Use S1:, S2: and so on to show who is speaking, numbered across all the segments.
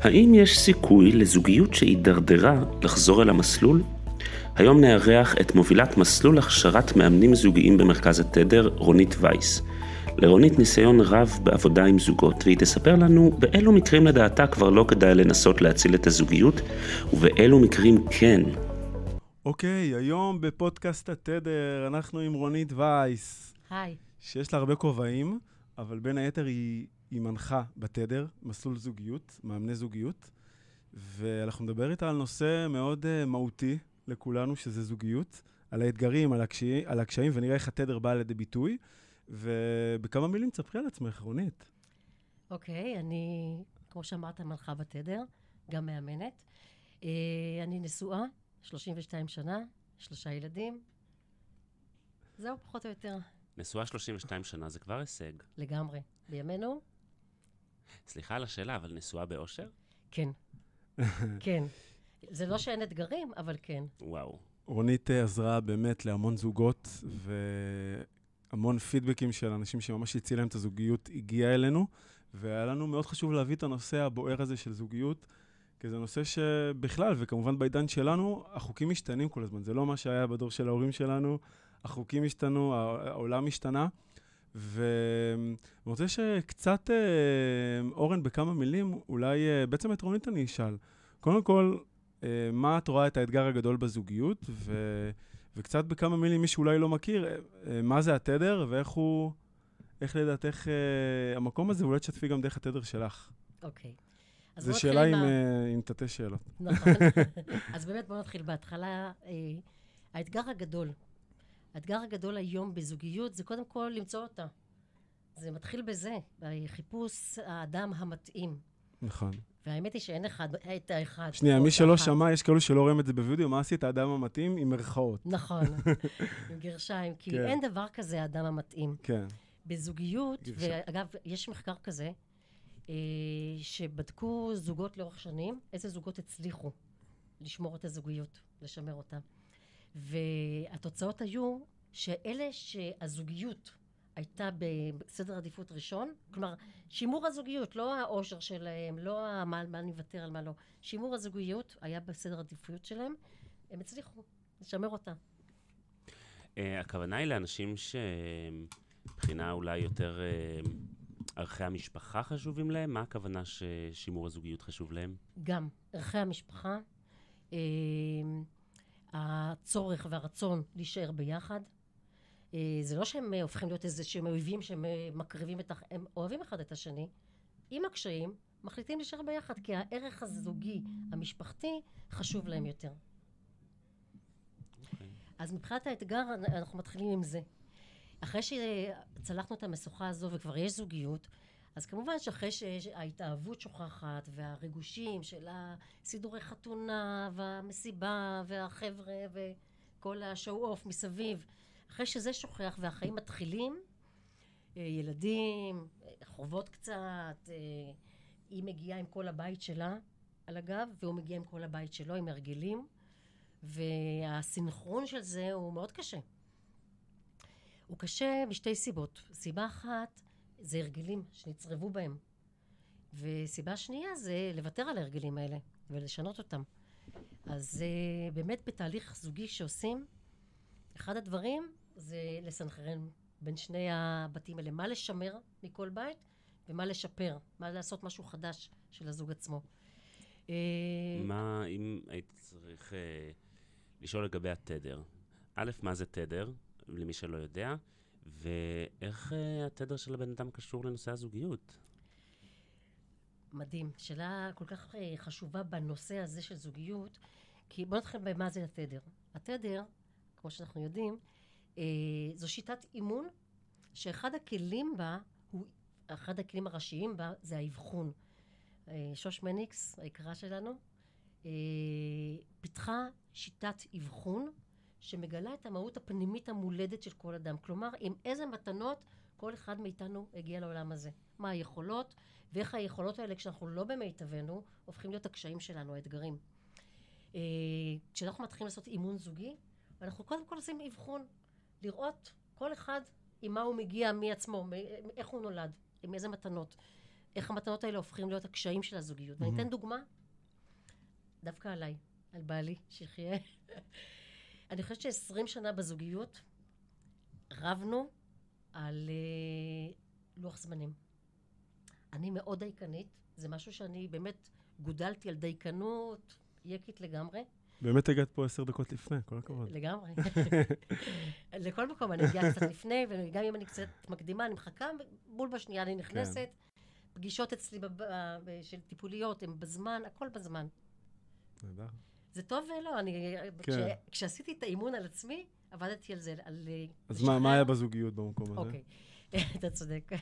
S1: האם יש סיכוי לזוגיות שהידרדרה לחזור אל המסלול? היום נארח את מובילת מסלול הכשרת מאמנים זוגיים במרכז התדר, רונית וייס. לרונית ניסיון רב בעבודה עם זוגות, והיא תספר לנו באילו מקרים לדעתה כבר לא כדאי לנסות להציל את הזוגיות, ובאילו מקרים כן.
S2: אוקיי, היום בפודקאסט התדר אנחנו עם רונית וייס.
S3: היי.
S2: שיש לה הרבה כובעים, אבל בין היתר היא היא מנחה בתדר, מסלול זוגיות, מאמני זוגיות, ואנחנו נדבר איתה על נושא מאוד uh, מהותי לכולנו, שזה זוגיות, על האתגרים, על, הקשי, על הקשיים, ונראה איך התדר בא לידי ביטוי. ובכמה מילים תספרי על עצמך, רונית.
S3: אוקיי, okay, אני, כמו שאמרת, מנחה בתדר, גם מאמנת. Uh, אני נשואה, 32 שנה, שלושה ילדים. זהו, פחות או יותר.
S1: נשואה 32 שנה זה כבר הישג.
S3: לגמרי. בימינו
S1: סליחה על השאלה, אבל נשואה באושר?
S3: כן. כן. זה לא שאין אתגרים, אבל כן.
S1: וואו.
S2: רונית אה, עזרה באמת להמון זוגות, והמון פידבקים של אנשים שממש הציל להם את הזוגיות הגיע אלינו, והיה לנו מאוד חשוב להביא את הנושא הבוער הזה של זוגיות, כי זה נושא שבכלל, וכמובן בעידן שלנו, החוקים משתנים כל הזמן. זה לא מה שהיה בדור של ההורים שלנו, החוקים השתנו, העולם השתנה. ואני רוצה שקצת, אה, אורן, בכמה מילים, אולי אה, בעצם את רונית אני אשאל. קודם כל, אה, מה את רואה את האתגר הגדול בזוגיות, ו... וקצת בכמה מילים, מי שאולי לא מכיר, מה זה התדר ואיך הוא, איך לדעתך המקום הזה, ואולי תשתפי גם דרך התדר שלך.
S3: אוקיי.
S2: זו שאלה עם, מה... עם תתי שאלות.
S3: נכון. אז באמת בואו נתחיל בהתחלה. האתגר הגדול האתגר הגדול היום בזוגיות זה קודם כל למצוא אותה. זה מתחיל בזה, בחיפוש האדם המתאים.
S2: נכון.
S3: והאמת היא שאין אחד, את האחד.
S2: שנייה, מי שלא שמע, יש כאלו שלא רואים את זה בווידאו, מה עשית האדם המתאים עם מירכאות.
S3: נכון, עם גרשיים, כי כן. אין דבר כזה האדם המתאים.
S2: כן.
S3: בזוגיות, גרשיים. ואגב, יש מחקר כזה, אה, שבדקו זוגות לאורך שנים, איזה זוגות הצליחו לשמור את הזוגיות, לשמר אותה. והתוצאות היו שאלה שהזוגיות הייתה בסדר עדיפות ראשון, כלומר, שימור הזוגיות, לא האושר שלהם, לא מה, מה אני אוותר על מה לא, שימור הזוגיות היה בסדר עדיפות שלהם, הם הצליחו לשמר אותה.
S1: Uh, הכוונה היא לאנשים שמבחינה אולי יותר uh, ערכי המשפחה חשובים להם? מה הכוונה ששימור הזוגיות חשוב להם?
S3: גם, ערכי המשפחה. Uh, הצורך והרצון להישאר ביחד. אה, זה לא שהם אה, הופכים להיות איזה שהם אויבים שהם אה, מקריבים את. הם אוהבים אחד את השני. עם הקשיים, מחליטים להישאר ביחד, כי הערך הזוגי, המשפחתי, חשוב להם יותר. Okay. אוקיי. אז מבחינת האתגר, אנחנו מתחילים עם זה. אחרי שצלחנו את המשוכה הזו וכבר יש זוגיות, אז כמובן שאחרי שההתאהבות שוכחת והריגושים של הסידורי חתונה והמסיבה והחבר'ה וכל השואו אוף מסביב, אחרי שזה שוכח והחיים מתחילים, אה, ילדים, חובות קצת, אה, היא מגיעה עם כל הבית שלה על הגב והוא מגיע עם כל הבית שלו עם הרגלים והסינכרון של זה הוא מאוד קשה. הוא קשה משתי סיבות. סיבה אחת זה הרגלים שנצרבו בהם. וסיבה שנייה זה לוותר על ההרגלים האלה ולשנות אותם. אז uh, באמת בתהליך זוגי שעושים, אחד הדברים זה לסנכרן בין שני הבתים האלה, מה לשמר מכל בית ומה לשפר, מה לעשות משהו חדש של הזוג עצמו.
S1: אה, מה, אם היית צריך uh, לשאול לגבי התדר, א', מה זה תדר, למי שלא יודע, ואיך uh, התדר של הבן אדם קשור לנושא הזוגיות?
S3: מדהים. שאלה כל כך uh, חשובה בנושא הזה של זוגיות, כי בוא נתחיל במה זה התדר. התדר, כמו שאנחנו יודעים, uh, זו שיטת אימון שאחד הכלים בה, הוא, אחד הכלים הראשיים בה זה האבחון. שוש מניקס, היקרה שלנו, פיתחה שיטת אבחון שמגלה את המהות הפנימית המולדת של כל אדם. כלומר, עם איזה מתנות כל אחד מאיתנו הגיע לעולם הזה. מה היכולות, ואיך היכולות האלה, כשאנחנו לא במיטבנו, הופכים להיות הקשיים שלנו, האתגרים. אה, כשאנחנו מתחילים לעשות אימון זוגי, אנחנו קודם כל עושים אבחון, לראות כל אחד עם מה הוא מגיע מעצמו, איך הוא נולד, עם איזה מתנות. איך המתנות האלה הופכים להיות הקשיים של הזוגיות. Mm-hmm. ואני אתן דוגמה, דווקא עליי, על בעלי, שיחיה. אני חושבת שעשרים שנה בזוגיות רבנו על uh, לוח זמנים. אני מאוד דייקנית, זה משהו שאני באמת גודלתי על דייקנות יקית לגמרי.
S2: באמת הגעת פה עשר דקות לפני, כל הכבוד.
S3: לגמרי. לכל מקום אני מגיעה קצת לפני, וגם אם אני קצת מקדימה, אני מחכה, בול בשנייה אני נכנסת. כן. פגישות אצלי בב... של טיפוליות, הן בזמן, הכל בזמן.
S2: נהדר.
S3: זה טוב ולא, אני... כן. כש... כשעשיתי את האימון על עצמי, עבדתי על זה, על...
S2: אז מה, מה היה בזוגיות במקום הזה?
S3: אוקיי, אתה צודק.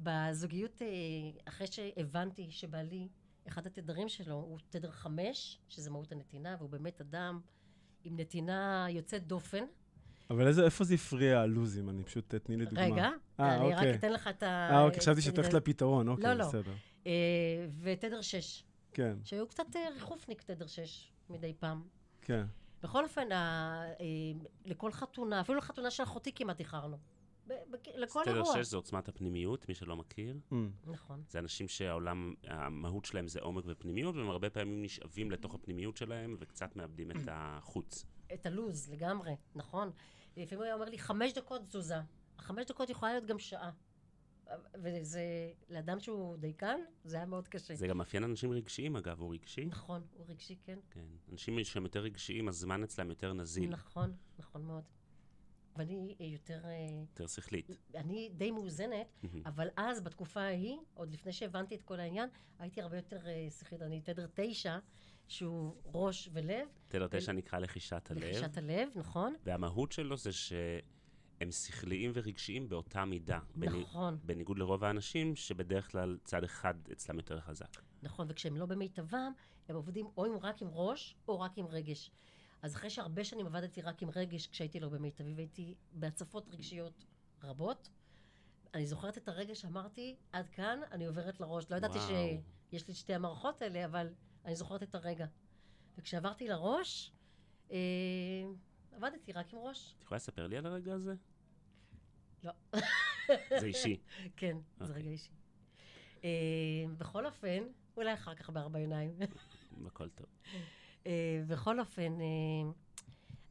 S3: בזוגיות, אה, אחרי שהבנתי שבעלי, אחד התדרים שלו הוא תדר חמש, שזה מהות הנתינה, והוא באמת אדם עם נתינה יוצאת דופן.
S2: אבל איזה, איפה זה הפריע הלוזים? אני פשוט, תתני לי דוגמה.
S3: רגע, 아, אני אוקיי. רק אתן לך את ה...
S2: אה, אוקיי, חשבתי שאת הולכת לפתרון, אוקיי,
S3: לא, לא.
S2: בסדר.
S3: אה, ותדר שש.
S2: כן.
S3: שהיו קצת אה, ריחופניק תדר שש מדי פעם.
S2: כן.
S3: בכל אופן, ה, אה, לכל חתונה, אפילו לחתונה של אחותי כמעט איחרנו. לכל אירוע.
S1: סטדר 6 זה עוצמת הפנימיות, מי שלא מכיר.
S3: Mm. נכון.
S1: זה אנשים שהעולם, המהות שלהם זה עומק ופנימיות, והם הרבה פעמים נשאבים לתוך הפנימיות שלהם, וקצת מאבדים את החוץ.
S3: את הלוז, לגמרי, נכון. לפעמים הוא היה אומר לי, חמש דקות תזוזה. החמש דקות יכולה להיות גם שעה. וזה, לאדם שהוא דייקן, זה היה מאוד קשה.
S1: זה גם מאפיין אנשים רגשיים, אגב, הוא רגשי.
S3: נכון, הוא רגשי, כן.
S1: כן. אנשים שהם יותר רגשיים, הזמן אצלם יותר נזיל.
S3: נכון, נכון מאוד. ואני יותר... אה,
S1: יותר שכלית.
S3: אני די מאוזנת, אבל אז, בתקופה ההיא, עוד לפני שהבנתי את כל העניין, הייתי הרבה יותר אה, שכלית. אני תדר תשע, שהוא ראש ולב.
S1: תדר תשע נקרא לחישת הלב.
S3: לחישת הלב, נכון.
S1: והמהות שלו זה שהם שכליים ורגשיים באותה מידה.
S3: נכון.
S1: בניגוד לרוב האנשים, שבדרך כלל צד אחד אצלם יותר חזק.
S3: נכון, וכשהם לא במיטבם, הם עובדים או עם, רק עם ראש, או רק עם רגש. אז אחרי שהרבה שנים עבדתי רק עם רגש, כשהייתי לא במיטבי, והייתי בהצפות רגשיות רבות, אני זוכרת את הרגע שאמרתי, עד כאן אני עוברת לראש. לא ידעתי. שיש לי שתי המערכות האלה, אבל אני זוכרת את הרגע. וכשעברתי לראש, אה, עבדתי רק עם ראש.
S1: את יכולה לספר לי על הרגע הזה?
S3: לא.
S1: זה אישי.
S3: כן, okay. זה אוקיי. רגע אישי. אה, בכל אופן, אולי אחר כך בארבע עיניים.
S1: הכל טוב.
S3: אה, בכל אופן, אה,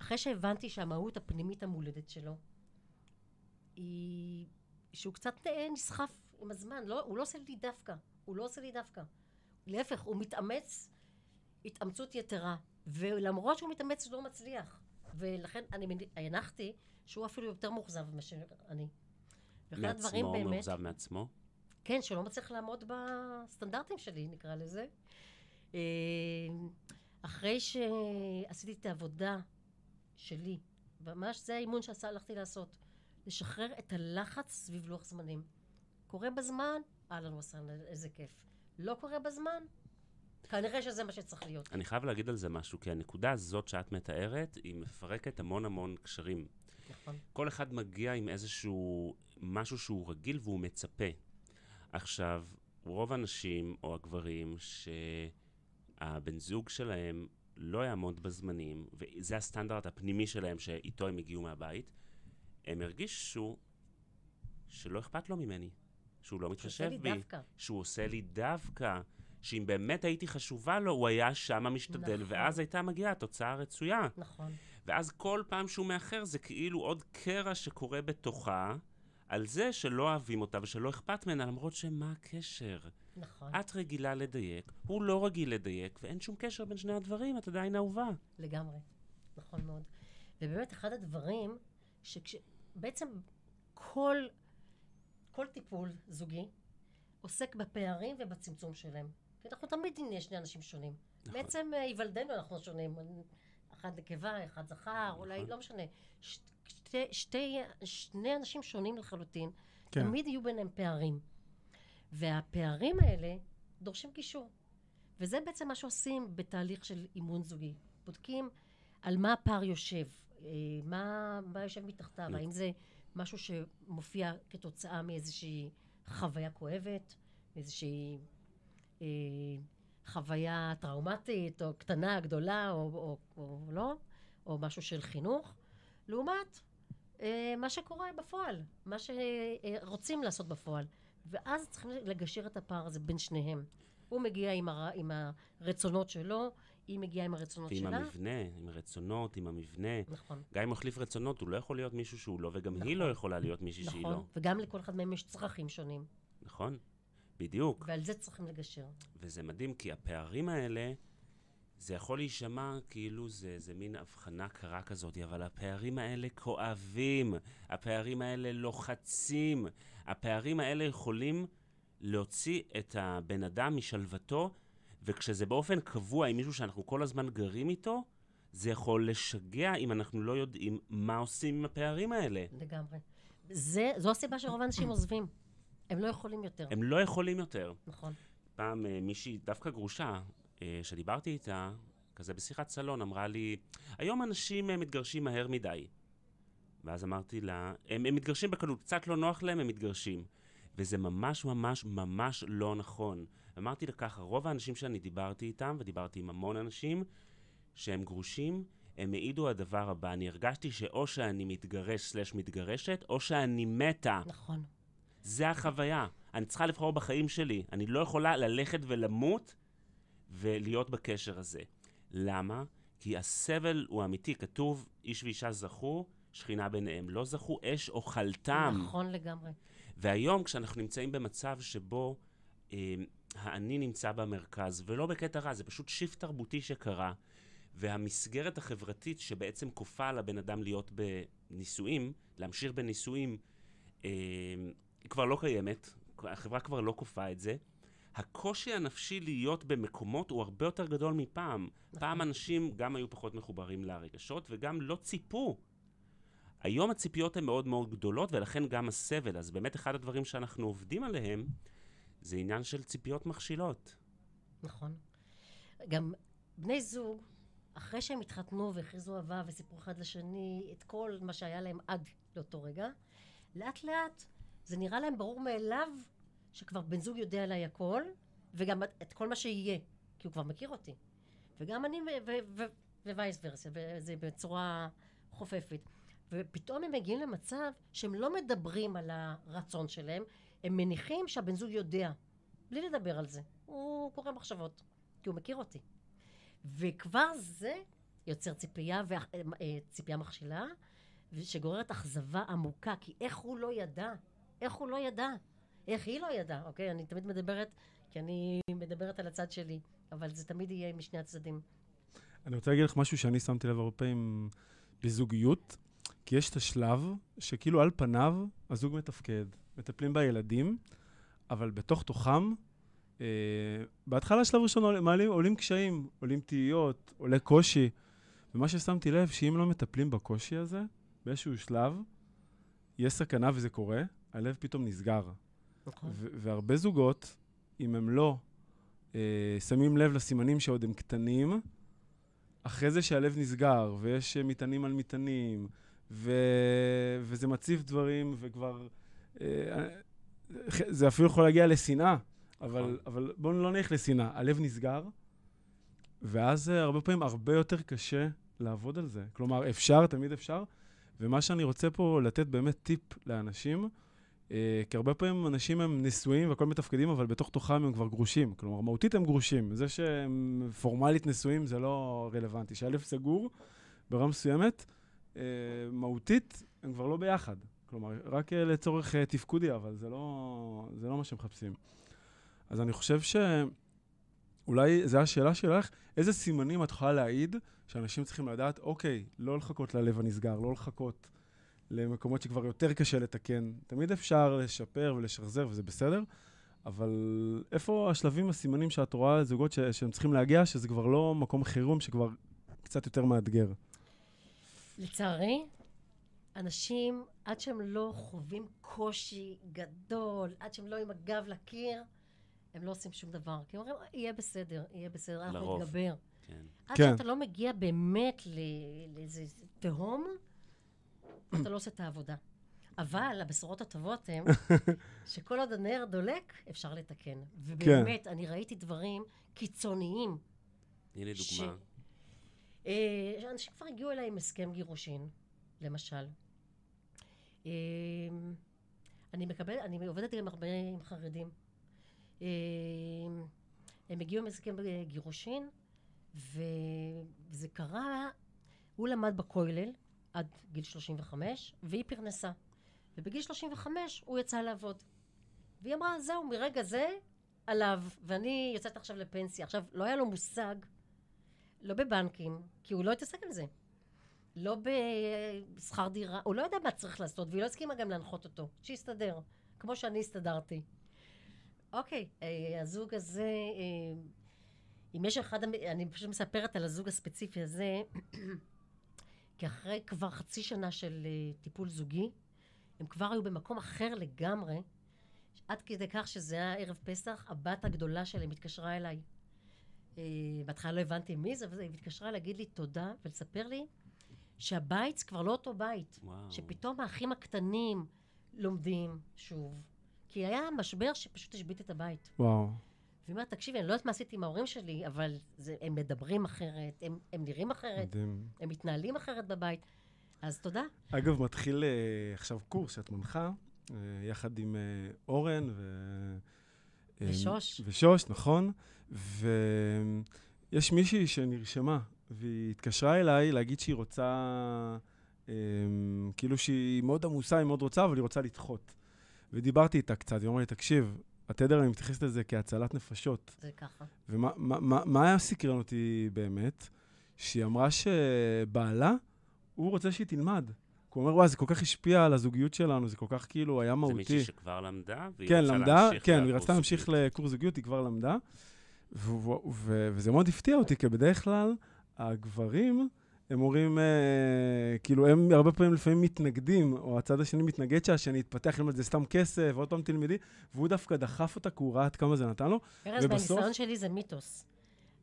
S3: אחרי שהבנתי שהמהות הפנימית המולדת שלו היא שהוא קצת נסחף עם הזמן, לא, הוא לא עושה לי דווקא, הוא לא עושה לי דווקא. להפך, הוא מתאמץ התאמצות יתרה, ולמרות שהוא מתאמץ הוא לא מצליח. ולכן אני הנחתי שהוא אפילו יותר מאוכזב מאשר אני.
S1: מעצמו, באמת, מאוכזב מעצמו?
S3: כן, שלא מצליח לעמוד בסטנדרטים שלי, נקרא לזה. אחרי שעשיתי את העבודה שלי, ממש זה האימון שהלכתי לעשות, לשחרר את הלחץ סביב לוח זמנים. קורה בזמן, אהלן וסהלן, איזה כיף. לא קורה בזמן, כנראה שזה מה שצריך להיות.
S1: אני חייב להגיד על זה משהו, כי הנקודה הזאת שאת מתארת, היא מפרקת המון המון קשרים.
S3: נכון.
S1: כל אחד מגיע עם איזשהו משהו שהוא רגיל והוא מצפה. עכשיו, רוב הנשים או הגברים ש... הבן זוג שלהם לא יעמוד בזמנים, וזה הסטנדרט הפנימי שלהם שאיתו הם הגיעו מהבית, הם הרגישו שלא אכפת לו ממני, שהוא לא מתחשב בי,
S3: דווקא.
S1: שהוא עושה לי דווקא, שאם באמת הייתי חשובה לו, הוא היה שם משתדל, נכון. ואז הייתה מגיעה התוצאה הרצויה.
S3: נכון.
S1: ואז כל פעם שהוא מאחר זה כאילו עוד קרע שקורה בתוכה, על זה שלא אוהבים אותה ושלא אכפת ממנה, למרות שמה הקשר?
S3: נכון.
S1: את רגילה לדייק, הוא לא רגיל לדייק, ואין שום קשר בין שני הדברים, את עדיין אהובה.
S3: לגמרי, נכון מאוד. ובאמת, אחד הדברים, שבעצם כל, כל טיפול זוגי עוסק בפערים ובצמצום שלהם. כי אנחנו תמיד נהיה שני אנשים שונים. נכון. בעצם אה, היוולדנו אנחנו שונים. אחד נקבה, אחד זכר. אולי, לא משנה. שתי, שתי, שני אנשים שונים לחלוטין, כן. תמיד יהיו ביניהם פערים. והפערים האלה דורשים גישור. וזה בעצם מה שעושים בתהליך של אימון זוגי. בודקים על מה הפער יושב, אה, מה, מה יושב מתחתיו, האם זה משהו שמופיע כתוצאה מאיזושהי חוויה כואבת, מאיזושהי אה, חוויה טראומטית, או קטנה, גדולה, או, או, או לא, או משהו של חינוך, לעומת אה, מה שקורה בפועל, מה שרוצים לעשות בפועל. ואז צריכים לגשר את הפער הזה בין שניהם. הוא מגיע עם, הר... עם הרצונות שלו, היא מגיעה עם הרצונות
S1: ועם
S3: שלה.
S1: ועם המבנה, עם הרצונות, עם המבנה.
S3: נכון.
S1: גם אם הוא החליף רצונות, הוא לא יכול להיות מישהו שהוא לא, וגם נכון. היא לא יכולה להיות מישהי
S3: נכון.
S1: שהיא לא.
S3: נכון, וגם לכל אחד מהם יש צרכים שונים.
S1: נכון, בדיוק.
S3: ועל זה צריכים לגשר.
S1: וזה מדהים, כי הפערים האלה, זה יכול להישמע כאילו זה, זה מין הבחנה קרה כזאת, אבל הפערים האלה כואבים, הפערים האלה לוחצים, הפערים האלה יכולים להוציא את הבן אדם משלוותו, וכשזה באופן קבוע עם מישהו שאנחנו כל הזמן גרים איתו, זה יכול לשגע אם אנחנו לא יודעים מה עושים עם הפערים האלה.
S3: לגמרי. זה, זו הסיבה שרוב האנשים עוזבים. הם לא יכולים יותר.
S1: הם לא יכולים יותר.
S3: נכון.
S1: פעם אה, מישהי, דווקא גרושה, אה, שדיברתי איתה, כזה בשיחת סלון, אמרה לי, היום אנשים אה, מתגרשים מהר מדי. ואז אמרתי לה, הם, הם מתגרשים בקלות, קצת לא נוח להם, הם מתגרשים. וזה ממש ממש ממש לא נכון. אמרתי לה ככה, רוב האנשים שאני דיברתי איתם, ודיברתי עם המון אנשים, שהם גרושים, הם העידו הדבר הבא, אני הרגשתי שאו שאני מתגרש סלש מתגרשת, או שאני מתה.
S3: נכון.
S1: זה החוויה. אני צריכה לבחור בחיים שלי. אני לא יכולה ללכת ולמות ולהיות בקשר הזה. למה? כי הסבל הוא אמיתי. כתוב, איש ואישה זכו, שכינה ביניהם. לא זכו אש או חלתם.
S3: נכון לגמרי.
S1: והיום, כשאנחנו נמצאים במצב שבו אה, האני נמצא במרכז, ולא בקטע רע, זה פשוט שיפט תרבותי שקרה, והמסגרת החברתית שבעצם כופה על הבן אדם להיות בנישואים, להמשיך בנישואים, אה, היא כבר לא קיימת, החברה כבר לא כופה את זה. הקושי הנפשי להיות במקומות הוא הרבה יותר גדול מפעם. נכון. פעם אנשים גם היו פחות מחוברים לרגשות וגם לא ציפו. היום הציפיות הן מאוד מאוד גדולות ולכן גם הסבל. אז באמת אחד הדברים שאנחנו עובדים עליהם זה עניין של ציפיות מכשילות.
S3: נכון. גם בני זוג, אחרי שהם התחתנו והכריזו אהבה וסיפרו אחד לשני את כל מה שהיה להם עד לאותו רגע, לאט לאט זה נראה להם ברור מאליו שכבר בן זוג יודע עליי הכל, וגם את כל מה שיהיה, כי הוא כבר מכיר אותי. וגם אני, ווייס ורסיה, וזה בצורה חופפת. ופתאום הם מגיעים למצב שהם לא מדברים על הרצון שלהם, הם מניחים שהבן זוג יודע, בלי לדבר על זה. הוא קורא מחשבות, כי הוא מכיר אותי. וכבר זה יוצר ציפייה, ציפייה מכשילה, שגוררת אכזבה עמוקה, כי איך הוא לא ידע? איך הוא לא ידע? איך היא לא ידעה, אוקיי? אני תמיד מדברת, כי אני מדברת על הצד שלי, אבל זה תמיד יהיה משני הצדדים.
S2: אני רוצה להגיד לך משהו שאני שמתי לב הרבה פעמים בזוגיות, כי יש את השלב שכאילו על פניו הזוג מתפקד, מטפלים בילדים, אבל בתוך תוכם, אה, בהתחלה, שלב ראשון, מעלים, עולים קשיים, עולים תהיות, עולה קושי. ומה ששמתי לב, שאם לא מטפלים בקושי הזה, באיזשהו שלב, יש סכנה וזה קורה, הלב פתאום נסגר.
S3: נכון.
S2: והרבה זוגות, אם הם לא אה, שמים לב לסימנים שעוד הם קטנים, אחרי זה שהלב נסגר, ויש מטענים על מטענים, ו- וזה מציף דברים, וכבר... אה, זה אפילו יכול להגיע לשנאה, אבל, נכון. אבל בואו לא נלך לשנאה. הלב נסגר, ואז אה, הרבה פעמים הרבה יותר קשה לעבוד על זה. כלומר, אפשר, תמיד אפשר, ומה שאני רוצה פה לתת באמת טיפ לאנשים, אה, כי הרבה פעמים אנשים הם נשואים והכל מתפקדים, אבל בתוך תוכם הם כבר גרושים. כלומר, מהותית הם גרושים. זה שהם פורמלית נשואים זה לא רלוונטי. שהלב סגור ברמה מסוימת, אה, מהותית הם כבר לא ביחד. כלומר, רק אה, לצורך אה, תפקודי, אבל זה לא, זה לא מה שמחפשים. אז אני חושב שאולי זו השאלה שלך, איזה סימנים את יכולה להעיד שאנשים צריכים לדעת, אוקיי, לא לחכות ללב הנסגר, לא לחכות למקומות שכבר יותר קשה לתקן. תמיד אפשר לשפר ולשחזר, וזה בסדר, אבל איפה השלבים, הסימנים שאת רואה זוגות ש- שהם צריכים להגיע, שזה כבר לא מקום חירום, שכבר קצת יותר מאתגר?
S3: לצערי, אנשים, עד שהם לא חווים קושי גדול, עד שהם לא עם הגב לקיר, הם לא עושים שום דבר. כי הם אומרים, יהיה בסדר, יהיה בסדר, אנחנו נתגבר.
S1: כן.
S3: עד
S2: כן.
S3: שאתה לא מגיע באמת ל- לאיזה תהום, אתה לא עושה את העבודה. אבל הבשורות הטובות הן שכל עוד הנר דולק, אפשר לתקן. ובאמת, אני ראיתי דברים קיצוניים.
S1: הנה
S3: ש-
S1: דוגמה.
S3: אה, אנשים כבר הגיעו אליי עם הסכם גירושין, למשל. אה, אני מקבלת, אני עובדת גם הרבה עם חרדים. אה, הם הגיעו עם הסכם גירושין, וזה קרה, הוא למד בכולל עד גיל 35, והיא פרנסה. ובגיל 35 הוא יצא לעבוד. והיא אמרה, זהו, מרגע זה עליו, ואני יוצאת עכשיו לפנסיה. עכשיו, לא היה לו מושג, לא בבנקים, כי הוא לא התעסק על זה. לא בשכר דירה, הוא לא יודע מה צריך לעשות, והיא לא הסכימה גם להנחות אותו. שיסתדר, כמו שאני הסתדרתי. אוקיי, אה, הזוג הזה, אה, אם יש אחד, אני פשוט מספרת על הזוג הספציפי הזה, כי אחרי כבר חצי שנה של אה, טיפול זוגי, הם כבר היו במקום אחר לגמרי, עד כדי כך שזה היה ערב פסח, הבת הגדולה שלהם התקשרה אליי. אה, בהתחלה לא הבנתי מי זה, אבל היא התקשרה להגיד לי תודה ולספר לי שהבית זה כבר לא אותו בית.
S1: וואו.
S3: שפתאום האחים הקטנים לומדים שוב. כי היה משבר שפשוט השבית את הבית.
S2: וואו.
S3: והיא אומרת, תקשיבי, אני לא יודעת מה עשיתי עם ההורים שלי, אבל זה, הם מדברים אחרת, הם, הם נראים אחרת,
S2: מדהים.
S3: הם מתנהלים אחרת בבית. אז תודה.
S2: אגב, מתחיל אה, עכשיו קורס שאת מנחה, אה, יחד עם אה, אורן ו...
S3: ושוש.
S2: ושוש, נכון. ויש מישהי שנרשמה, והיא התקשרה אליי להגיד שהיא רוצה, אה, כאילו שהיא מאוד עמוסה, היא מאוד רוצה, אבל היא רוצה לדחות. ודיברתי איתה קצת, היא אמרה לי, תקשיב, התדר, אני מתייחס לזה כהצלת נפשות.
S3: זה ככה.
S2: ומה מה, מה, מה היה סקרן אותי באמת? שהיא אמרה שבעלה, הוא רוצה שהיא תלמד. הוא אומר, וואי, זה כל כך השפיע על הזוגיות שלנו, זה כל כך כאילו היה
S1: זה
S2: מהותי.
S1: מישהי שכבר למדה, והיא
S2: כן,
S1: רצתה
S2: למדה,
S1: להמשיך
S2: כן, היא רצתה להמשיך. לקורס זוגיות, היא כבר למדה. ו- ו- ו- וזה מאוד הפתיע אותי, כי בדרך כלל הגברים, הם אומרים, אה, כאילו, הם הרבה פעמים לפעמים מתנגדים, או הצד השני מתנגד שהשני יתפתח, ללמוד זה סתם כסף, ועוד פעם תלמדי, והוא דווקא דחף אותה, כי הוא ראה עד כמה זה נתן לו.
S3: ארז, מהניסיון שלי זה מיתוס.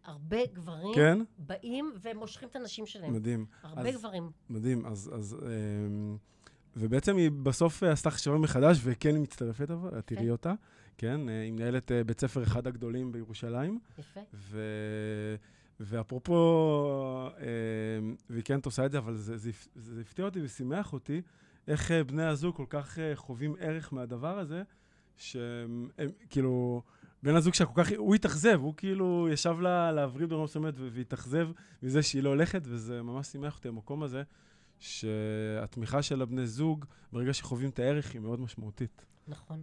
S3: הרבה גברים
S2: כן?
S3: באים ומושכים את הנשים שלהם.
S2: מדהים.
S3: הרבה
S2: אז-
S3: גברים.
S2: מדהים, אז... אז אמ, ובעצם היא בסוף אה, עשתה חשיבה מחדש, וכן היא מצטרפת, אבל את תראי אותה, כן? אה, היא מנהלת אה, בית ספר אחד הגדולים בירושלים,
S3: יפה.
S2: ו... ואפרופו, והיא כן עושה את זה, אבל זה, זה, זה הפתיע אותי ושימח אותי, איך אה, בני הזוג כל כך אה, חווים ערך מהדבר הזה, שהם הם, כאילו... בן הזוג שלה כל כך, הוא התאכזב, הוא כאילו ישב לה להבריא ברמה מסוימת והתאכזב מזה שהיא לא הולכת, וזה ממש שימח אותי, המקום הזה, שהתמיכה של הבני זוג, ברגע שחווים את הערך, היא מאוד משמעותית.
S3: נכון.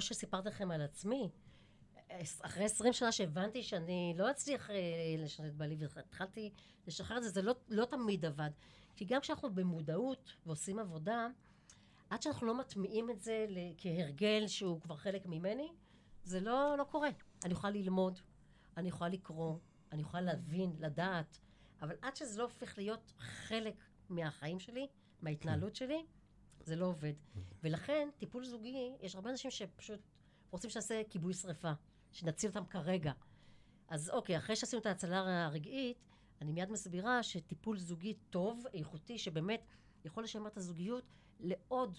S3: כמו שסיפרתי לכם על עצמי, אחרי 20 שנה שהבנתי שאני לא אצליח אה, לשנות את בעלי, והתחלתי לשחרר את זה, זה לא, לא תמיד עבד. כי גם כשאנחנו במודעות ועושים עבודה, עד שאנחנו לא מטמיעים את זה כהרגל שהוא כבר חלק ממני, זה לא, לא קורה. אני יכולה ללמוד, אני יכולה לקרוא, אני יכולה להבין, לדעת, אבל עד שזה לא הופך להיות חלק מהחיים שלי, מההתנהלות שלי, זה לא עובד. ולכן, טיפול זוגי, יש הרבה אנשים שפשוט רוצים שנעשה כיבוי שרפה, שנציל אותם כרגע. אז אוקיי, אחרי שעשינו את ההצלה הרגעית, אני מיד מסבירה שטיפול זוגי טוב, איכותי, שבאמת יכול לשמר את הזוגיות לעוד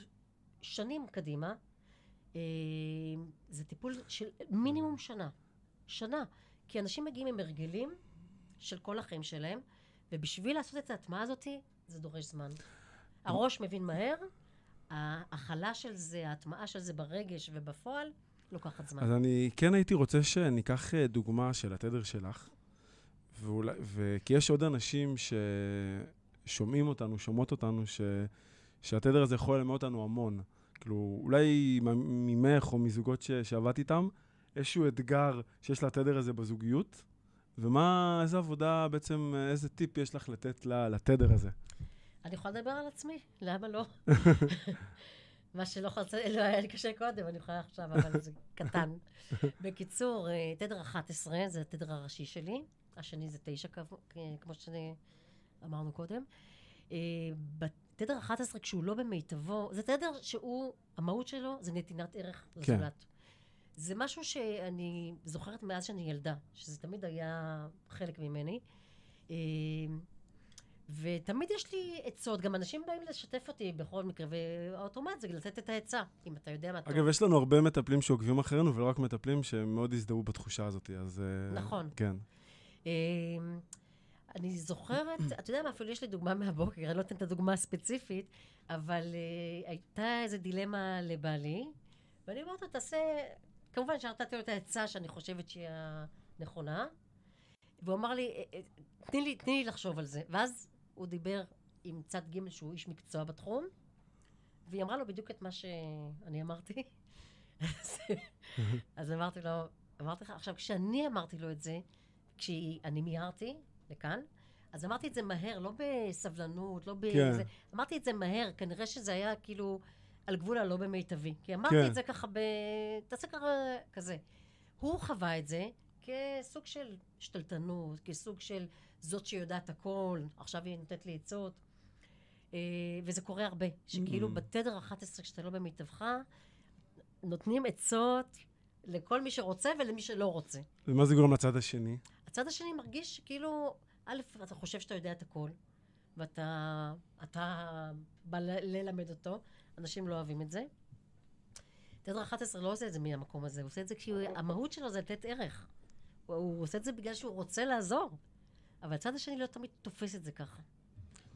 S3: שנים קדימה, אה, זה טיפול של מינימום שנה. שנה. כי אנשים מגיעים עם הרגלים של כל החיים שלהם, ובשביל לעשות את ההטמעה הזאת, זה דורש זמן. הראש מבין מהר, ההכלה של זה, ההטמעה של זה ברגש ובפועל, לוקחת זמן.
S2: אז אני כן הייתי רוצה שניקח אה, דוגמה של התדר שלך, ואולי, ו... כי יש עוד אנשים ששומעים אותנו, שומעות אותנו, ש... שהתדר הזה יכול ללמד אותנו המון. כאילו, אולי ממך או מזוגות ש... שעבדת איתם, איזשהו אתגר שיש לתדר הזה בזוגיות, ומה, איזה עבודה בעצם, איזה טיפ יש לך לתת לתדר הזה?
S3: אני יכולה לדבר על עצמי, למה לא? מה שלא חצה, לא היה לי קשה קודם, אני יכולה עכשיו, אבל זה קטן. בקיצור, אה, תדר 11 זה התדר הראשי שלי, השני זה 9, כמו שאמרנו קודם. אה, בתדר 11, כשהוא לא במיטבו, זה תדר שהוא, המהות שלו זה נתינת ערך כן. לזולת. זה משהו שאני זוכרת מאז שאני ילדה, שזה תמיד היה חלק ממני. אה, ותמיד יש לי עצות, גם אנשים באים לשתף אותי בכל מקרה, והאוטומט זה לתת את העצה, אם אתה יודע מה טוב.
S2: אגב, יש לנו הרבה מטפלים שעוקבים אחרינו, ולא רק מטפלים שמאוד הזדהו בתחושה הזאת, אז... אה,
S3: נכון.
S2: כן. אמ,
S3: אני זוכרת, אתה יודע מה, אפילו יש לי דוגמה מהבוקר, אני לא אתן את הדוגמה הספציפית, אבל uh, הייתה איזו דילמה לבעלי, ואני אומרת לו, תעשה, כמובן שנתתי לו את העצה שאני חושבת שהיא הנכונה, והוא אמר לי, אה, תני לי, תני לי לחשוב על זה. ואז הוא דיבר עם צד ג' שהוא איש מקצוע בתחום, והיא אמרה לו בדיוק את מה שאני אמרתי. אז אמרתי לו, אמרתי לך, עכשיו כשאני אמרתי לו את זה, כשאני מיהרתי לכאן, אז אמרתי את זה מהר, לא בסבלנות, לא בזה, כן. אמרתי את זה מהר, כנראה שזה היה כאילו על גבול הלא במיטבי. כי אמרתי כן. את זה ככה ב... תעשה ככה, כזה. הוא חווה את זה כסוג של שתלטנות, כסוג של זאת שיודעת הכל, עכשיו היא נותנת לי עצות. אה, וזה קורה הרבה, שכאילו mm. בתדר 11, כשאתה לא במיטבך, נותנים עצות לכל מי שרוצה ולמי שלא רוצה.
S2: ומה זה גורם לצד השני?
S3: הצד השני מרגיש כאילו, א', אתה חושב שאתה יודע את הכל, ואתה אתה בא ללמד אותו, אנשים לא אוהבים את זה. תדר 11 לא עושה את זה מהמקום הזה, הוא עושה את זה כי המהות שלו זה לתת ערך. הוא, הוא עושה את זה בגלל שהוא רוצה לעזור. אבל הצד השני לא תמיד תופס את זה ככה.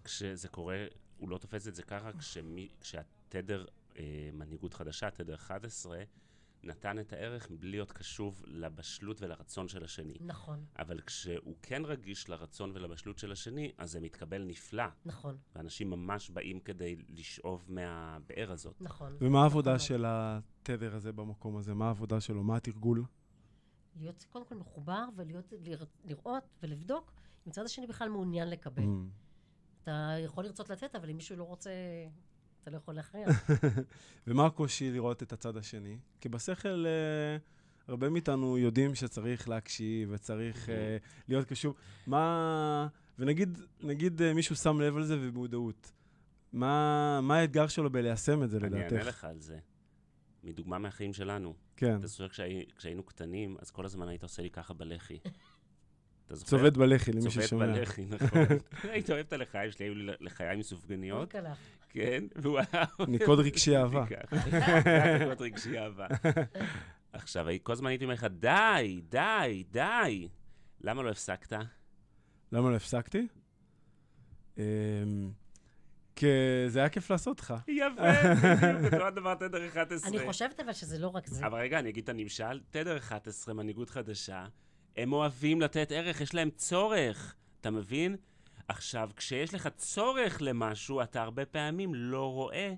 S1: כשזה קורה, הוא לא תופס את זה ככה, כשמי, כשהתדר אה, מנהיגות חדשה, תדר 11, נתן את הערך מבלי להיות קשוב לבשלות ולרצון של השני.
S3: נכון.
S1: אבל כשהוא כן רגיש לרצון ולבשלות של השני, אז זה מתקבל נפלא.
S3: נכון.
S1: ואנשים ממש באים כדי לשאוב מהבאר הזאת.
S3: נכון.
S2: ומה העבודה נכון. של התדר הזה במקום הזה? מה העבודה שלו? מה התרגול?
S3: להיות קודם כל מחובר ולהיות, לראות ולבדוק הצד השני בכלל מעוניין לקבל. Mm. אתה יכול לרצות לתת, אבל אם מישהו לא רוצה, אתה לא יכול להכריע.
S2: ומה הקושי לראות את הצד השני? כי בשכל, uh, הרבה מאיתנו יודעים שצריך להקשיב וצריך uh, להיות קשוב. מה... ונגיד נגיד, uh, מישהו שם לב על זה ובמודעות. מה, מה האתגר שלו בליישם את זה, לדעתך?
S1: אני אענה לך על זה. מדוגמה מהחיים שלנו.
S2: כן.
S1: אתה זוכר כשהיינו קטנים, אז כל הזמן היית עושה לי ככה בלחי.
S2: אתה זוכר? צובט בלחי, למי ששומע.
S1: צובט בלחי, נכון. היית אוהב את הלחיים שלי, היו לי לחיים סופגניות. כן, והוא היה...
S2: ניקוד רגשי אהבה.
S1: ניקוד רגשי אהבה. עכשיו, כל הזמן הייתי אומר לך, די, די, די. למה לא הפסקת?
S2: למה לא הפסקתי? אמ, כי זה היה כיף לעשות לך.
S1: יפה, בדיוק, אותו הדבר תדר 11.
S3: אני חושבת אבל שזה לא רק זה.
S1: אבל רגע, אני אגיד את הנמשל, תדר 11, מנהיגות חדשה, הם אוהבים לתת ערך, יש להם צורך, אתה מבין? עכשיו, כשיש לך צורך למשהו, אתה הרבה פעמים לא רואה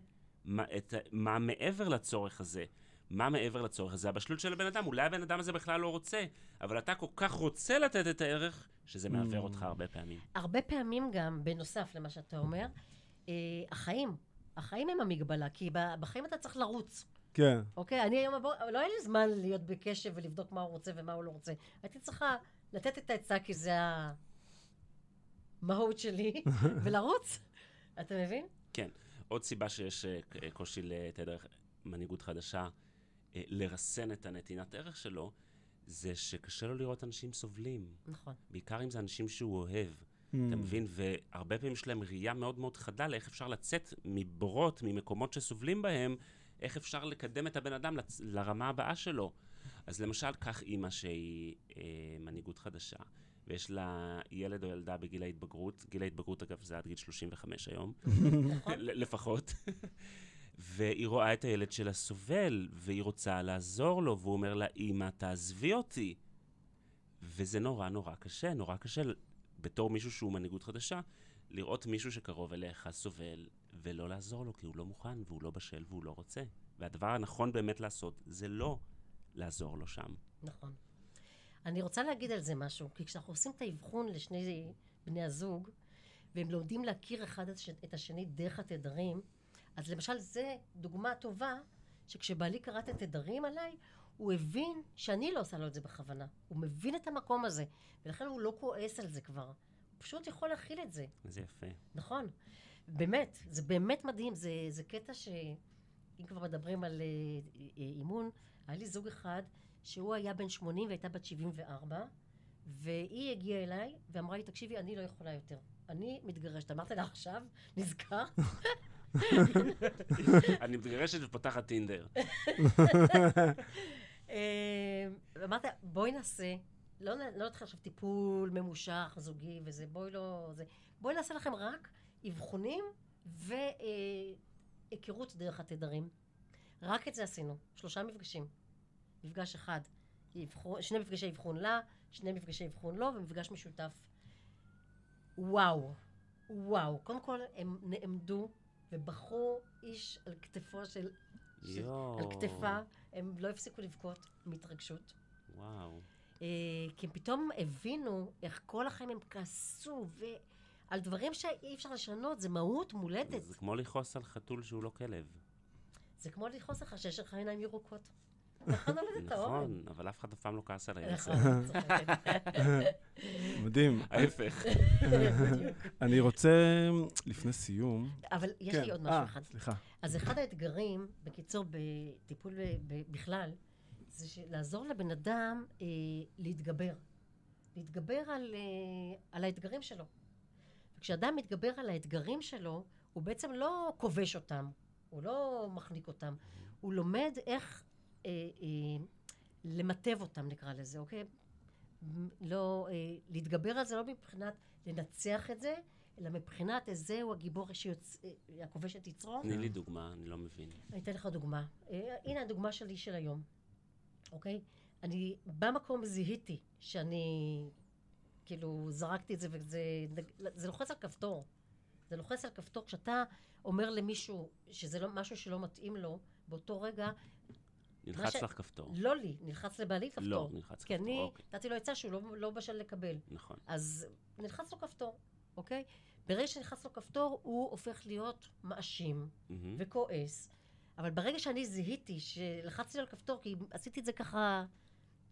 S1: מה, את, מה מעבר לצורך הזה. מה מעבר לצורך הזה? הבשלות של הבן אדם. אולי הבן אדם הזה בכלל לא רוצה, אבל אתה כל כך רוצה לתת את הערך, שזה מעוור אותך הרבה פעמים.
S3: הרבה פעמים גם, בנוסף למה שאתה אומר, אה, החיים. החיים הם המגבלה, כי בחיים אתה צריך לרוץ.
S2: כן.
S3: אוקיי, אני היום בבוקר, לא היה לי זמן להיות בקשב ולבדוק מה הוא רוצה ומה הוא לא רוצה. הייתי צריכה לתת את העצה כי זה המהות שלי, ולרוץ. אתה מבין?
S1: כן. עוד סיבה שיש אה, קושי לתדר מנהיגות חדשה, אה, לרסן את הנתינת ערך שלו, זה שקשה לו לראות אנשים סובלים.
S3: נכון.
S1: בעיקר אם זה אנשים שהוא אוהב. Mm. אתה מבין? והרבה פעמים יש להם ראייה מאוד מאוד חדה לאיך אפשר לצאת מבורות, ממקומות שסובלים בהם, איך אפשר לקדם את הבן אדם לצ... לרמה הבאה שלו. אז למשל, קח אימא שהיא אה, מנהיגות חדשה, ויש לה ילד או ילדה בגיל ההתבגרות, גיל ההתבגרות אגב זה עד גיל 35 היום, לפחות, והיא רואה את הילד שלה סובל, והיא רוצה לעזור לו, והוא אומר לה, אימא, תעזבי אותי. וזה נורא נורא קשה, נורא קשה בתור מישהו שהוא מנהיגות חדשה, לראות מישהו שקרוב אליך סובל, ולא לעזור לו, כי הוא לא מוכן, והוא לא בשל, והוא לא רוצה. והדבר הנכון באמת לעשות, זה לא לעזור לו שם.
S3: נכון. אני רוצה להגיד על זה משהו, כי כשאנחנו עושים את האבחון לשני בני הזוג, והם לומדים להכיר אחד את הש- את השני דרך התדרים, אז למשל זה דוגמה טובה, שכשבעלי קרא את התדרים עליי, הוא הבין שאני לא עושה לו את זה בכוונה. הוא מבין את המקום הזה, ולכן הוא לא כועס על זה כבר. הוא פשוט יכול להכיל את זה.
S1: זה יפה.
S3: נכון. באמת, זה באמת מדהים. זה, זה קטע ש... אם כבר מדברים על אה, אה, אימון, היה לי זוג אחד שהוא היה בן 80 והייתה בת 74, והיא הגיעה אליי ואמרה לי, תקשיבי, אני לא יכולה יותר. אני מתגרשת. אמרתי לה, עכשיו נזכרת?
S1: אני מתגרשת ופותחת טינדר.
S3: אה, אמרתי, בואי נעשה, לא, לא נתחיל עכשיו טיפול ממושך, זוגי וזה, בואי לא... בואי נעשה לכם רק אבחונים והיכרות דרך התדרים. רק את זה עשינו, שלושה מפגשים. מפגש אחד, אבחון, שני מפגשי אבחון לה, שני מפגשי אבחון לו ומפגש משותף. וואו, וואו. קודם כל, הם נעמדו ובכו איש על כתפו של... של-. על כתפה, הם לא הפסיקו לבכות מהתרגשות.
S1: וואו.
S3: אה, כי הם פתאום הבינו איך כל החיים הם כעסו, ועל דברים שאי אפשר לשנות, זה מהות מולדת.
S1: זה כמו לכעוס על חתול שהוא לא כלב.
S3: זה כמו לכעוס לך שיש לך עיניים ירוקות. נכון.
S1: נכון, אבל אף אחד אף פעם לא כעס.
S3: נכון,
S1: על זה.
S3: צוחקת.
S2: מדהים.
S1: ההפך.
S2: אני רוצה, לפני סיום...
S3: אבל יש
S2: כן,
S3: לי עוד משהו
S2: אה,
S3: אחד.
S2: סליחה.
S3: אז אחד האתגרים, בקיצור, בטיפול בכלל, זה לעזור לבן אדם אה, להתגבר. להתגבר על, אה, על האתגרים שלו. וכשאדם מתגבר על האתגרים שלו, הוא בעצם לא כובש אותם, הוא לא מחניק אותם, הוא לומד איך אה, אה, למטב אותם, נקרא לזה, אוקיי? לא, אה, להתגבר על זה לא מבחינת לנצח את זה, אלא מבחינת זהו הגיבור שיוצ... אה, הכובש את יצרו.
S1: תני לי דוגמה, אני לא מבין.
S3: אני אתן לך דוגמה. אה, הנה הדוגמה שלי של היום, אוקיי? אני במקום זיהיתי שאני, כאילו, זרקתי את זה וזה זה לוחץ על כפתור. זה לוחץ על כפתור. כשאתה אומר למישהו שזה לא משהו שלא מתאים לו, באותו רגע,
S1: נלחץ
S3: ש-
S1: לך כפתור.
S3: לא לי, נלחץ לבעלי כפתור.
S1: לא, נלחץ
S3: כי
S1: כפתור,
S3: אני
S1: אוקיי.
S3: נתתי לו עצה שהוא לא, לא בשל לקבל.
S1: נכון.
S3: אז נלחץ לו כפתור, אוקיי? ברגע שנלחץ לו כפתור, הוא הופך להיות מאשים.
S1: מהמם.
S3: וכועס. אבל ברגע שאני זיהיתי שלחצתי לו על כפתור, כי עשיתי את זה ככה,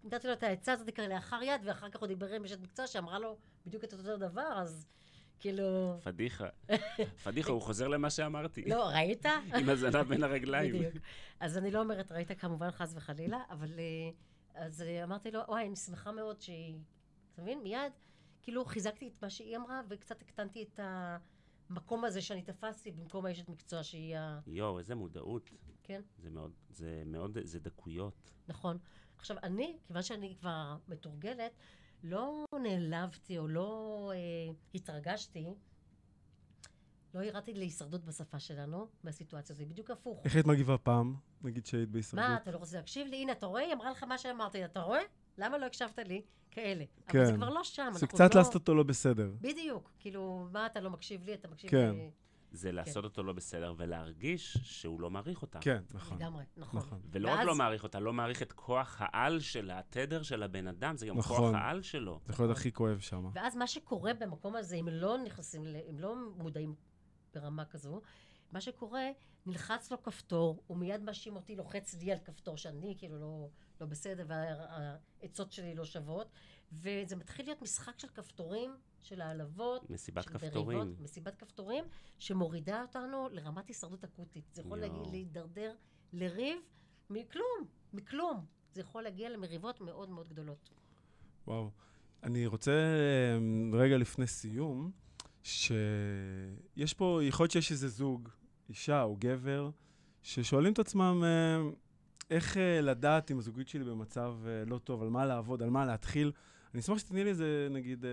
S3: נתתי לו את העצה הזאת ככה לאחר יד, ואחר כך הוא דיבר עם אשת מקצוע שאמרה לו בדיוק את אותו דבר, אז כאילו...
S1: פדיחה. פדיחה, הוא חוזר למה שאמרתי.
S3: לא, ראית?
S1: עם הזנב בין הרגליים.
S3: בדיוק. אז אני לא אומרת, ראית כמובן חס וחלילה, אבל אה, אז אה, אמרתי לו, וואי, אני שמחה מאוד שהיא... אתה מבין? מיד, כאילו חיזקתי את מה שהיא אמרה, וקצת הקטנתי את המקום הזה שאני תפסתי במקום האשת מקצוע שהיא ה...
S1: יואו, איזה מודעות.
S3: כן?
S1: זה מאוד, זה מאוד, זה דקויות.
S3: נכון. עכשיו, אני, כיוון שאני כבר מתורגלת, לא נעלבתי או לא אה, התרגשתי, לא ירדתי להישרדות בשפה שלנו, מהסיטואציה הזאת, בדיוק הפוך.
S2: איך היית מגיבה פעם, נגיד שהיית בהישרדות?
S3: מה, אתה לא רוצה להקשיב לי? הנה, אתה רואה? היא אמרה לך מה שאמרתי, אתה רואה? למה לא הקשבת לי? כאלה. אבל
S2: כן.
S3: זה כבר לא שם.
S2: זה קצת
S3: לא...
S2: לעשות אותו לא בסדר.
S3: בדיוק. כאילו, מה, אתה לא מקשיב לי? אתה מקשיב
S2: כן.
S3: לי?
S1: זה לעשות אותו לא בסדר ולהרגיש שהוא לא מעריך אותה.
S2: כן, נכון.
S3: לגמרי, נכון.
S2: נכון.
S1: ולא רק
S3: ואז-
S1: לא מעריך אותה, לא מעריך את כוח העל של התדר של הבן אדם, זה גם
S2: נכון.
S1: כוח העל שלו.
S2: זה יכול להיות הכי כואב שם.
S3: ואז מה שקורה במקום הזה, אם לא נכנסים, אם לא מודעים ברמה כזו, מה שקורה, נלחץ לו כפתור, הוא מיד מאשים אותי, לוחץ לי על כפתור שאני כאילו לא, לא בסדר, והעצות שלי לא שוות, וזה מתחיל להיות משחק של כפתורים, של העלבות,
S1: מסיבת
S3: של
S1: כפתורים.
S3: מריבות, מסיבת כפתורים, שמורידה אותנו לרמת הישרדות אקוטית. זה יכול. להגיע, להידרדר לריב מכלום, מכלום. זה יכול להגיע למריבות מאוד מאוד גדולות.
S2: וואו. אני רוצה אמ, רגע לפני סיום, שיש פה, יכול להיות שיש איזה זוג, אישה או גבר, ששואלים את עצמם אמ, איך אה, לדעת אם הזוגיות שלי במצב אה, לא טוב, על מה לעבוד, על מה להתחיל. אני אשמח שתתני לי איזה, נגיד, אה,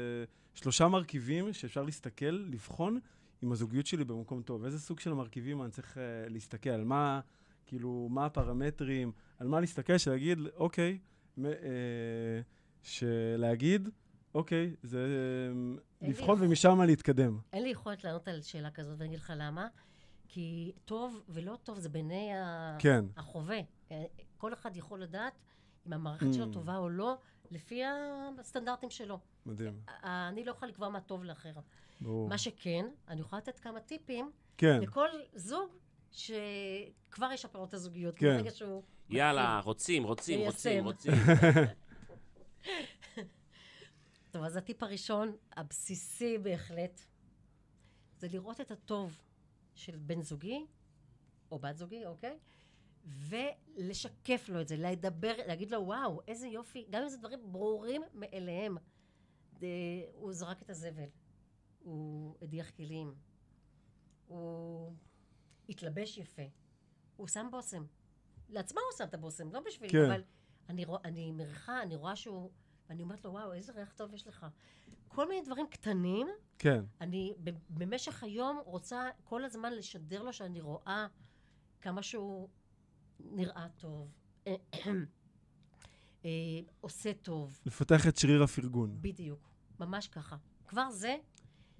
S2: שלושה מרכיבים שאפשר להסתכל, לבחון אם הזוגיות שלי במקום טוב. איזה סוג של מרכיבים אני צריך אה, להסתכל, על מה, כאילו, מה הפרמטרים, על מה להסתכל, שלהגיד, אוקיי, מ- אה, שלהגיד, אוקיי, זה אה,
S3: לי
S2: לבחון
S3: יכול-
S2: ומשם להתקדם.
S3: אין לי יכולת לענות על שאלה כזאת, ואני אגיד לך למה. כי טוב ולא טוב זה בעיני.
S2: כן,
S3: החווה. כל אחד יכול לדעת אם המערכת שלו
S2: Mm.
S3: טובה או לא, לפי הסטנדרטים שלו.
S2: מדהים.
S3: אני לא יכולה לקבוע מה טוב לאחר.
S2: ברור.
S3: מה שכן, אני יכולה לתת כמה טיפים
S2: כן.
S3: לכל זוג שכבר ישפר את הזוגיות.
S2: כן.
S3: ברגע שהוא...
S1: יאללה, רוצים, רוצים, רוצים,
S3: ליישם.
S1: רוצים.
S3: טוב, אז הטיפ הראשון, הבסיסי בהחלט, זה לראות את הטוב של בן זוגי, או בת זוגי, אוקיי? ולשקף לו את זה, לדבר, להגיד לו, וואו, איזה יופי, גם אם זה דברים ברורים מאליהם. אה, הוא זרק את הזבל, הוא הדיח כלים, הוא התלבש יפה, הוא שם בושם. לעצמו הוא שם את הבושם, לא בשבילי,
S2: כן.
S3: אבל אני, רוא, אני מריחה, אני רואה שהוא... ואני אומרת לו, וואו, איזה ריח טוב יש לך. כל מיני דברים קטנים,
S2: כן.
S3: אני במשך היום רוצה כל הזמן לשדר לו שאני רואה כמה שהוא נראה טוב, אה, עושה טוב,
S2: לפתח את שריר הפרגון.
S3: בדיוק, ממש ככה. כבר זה,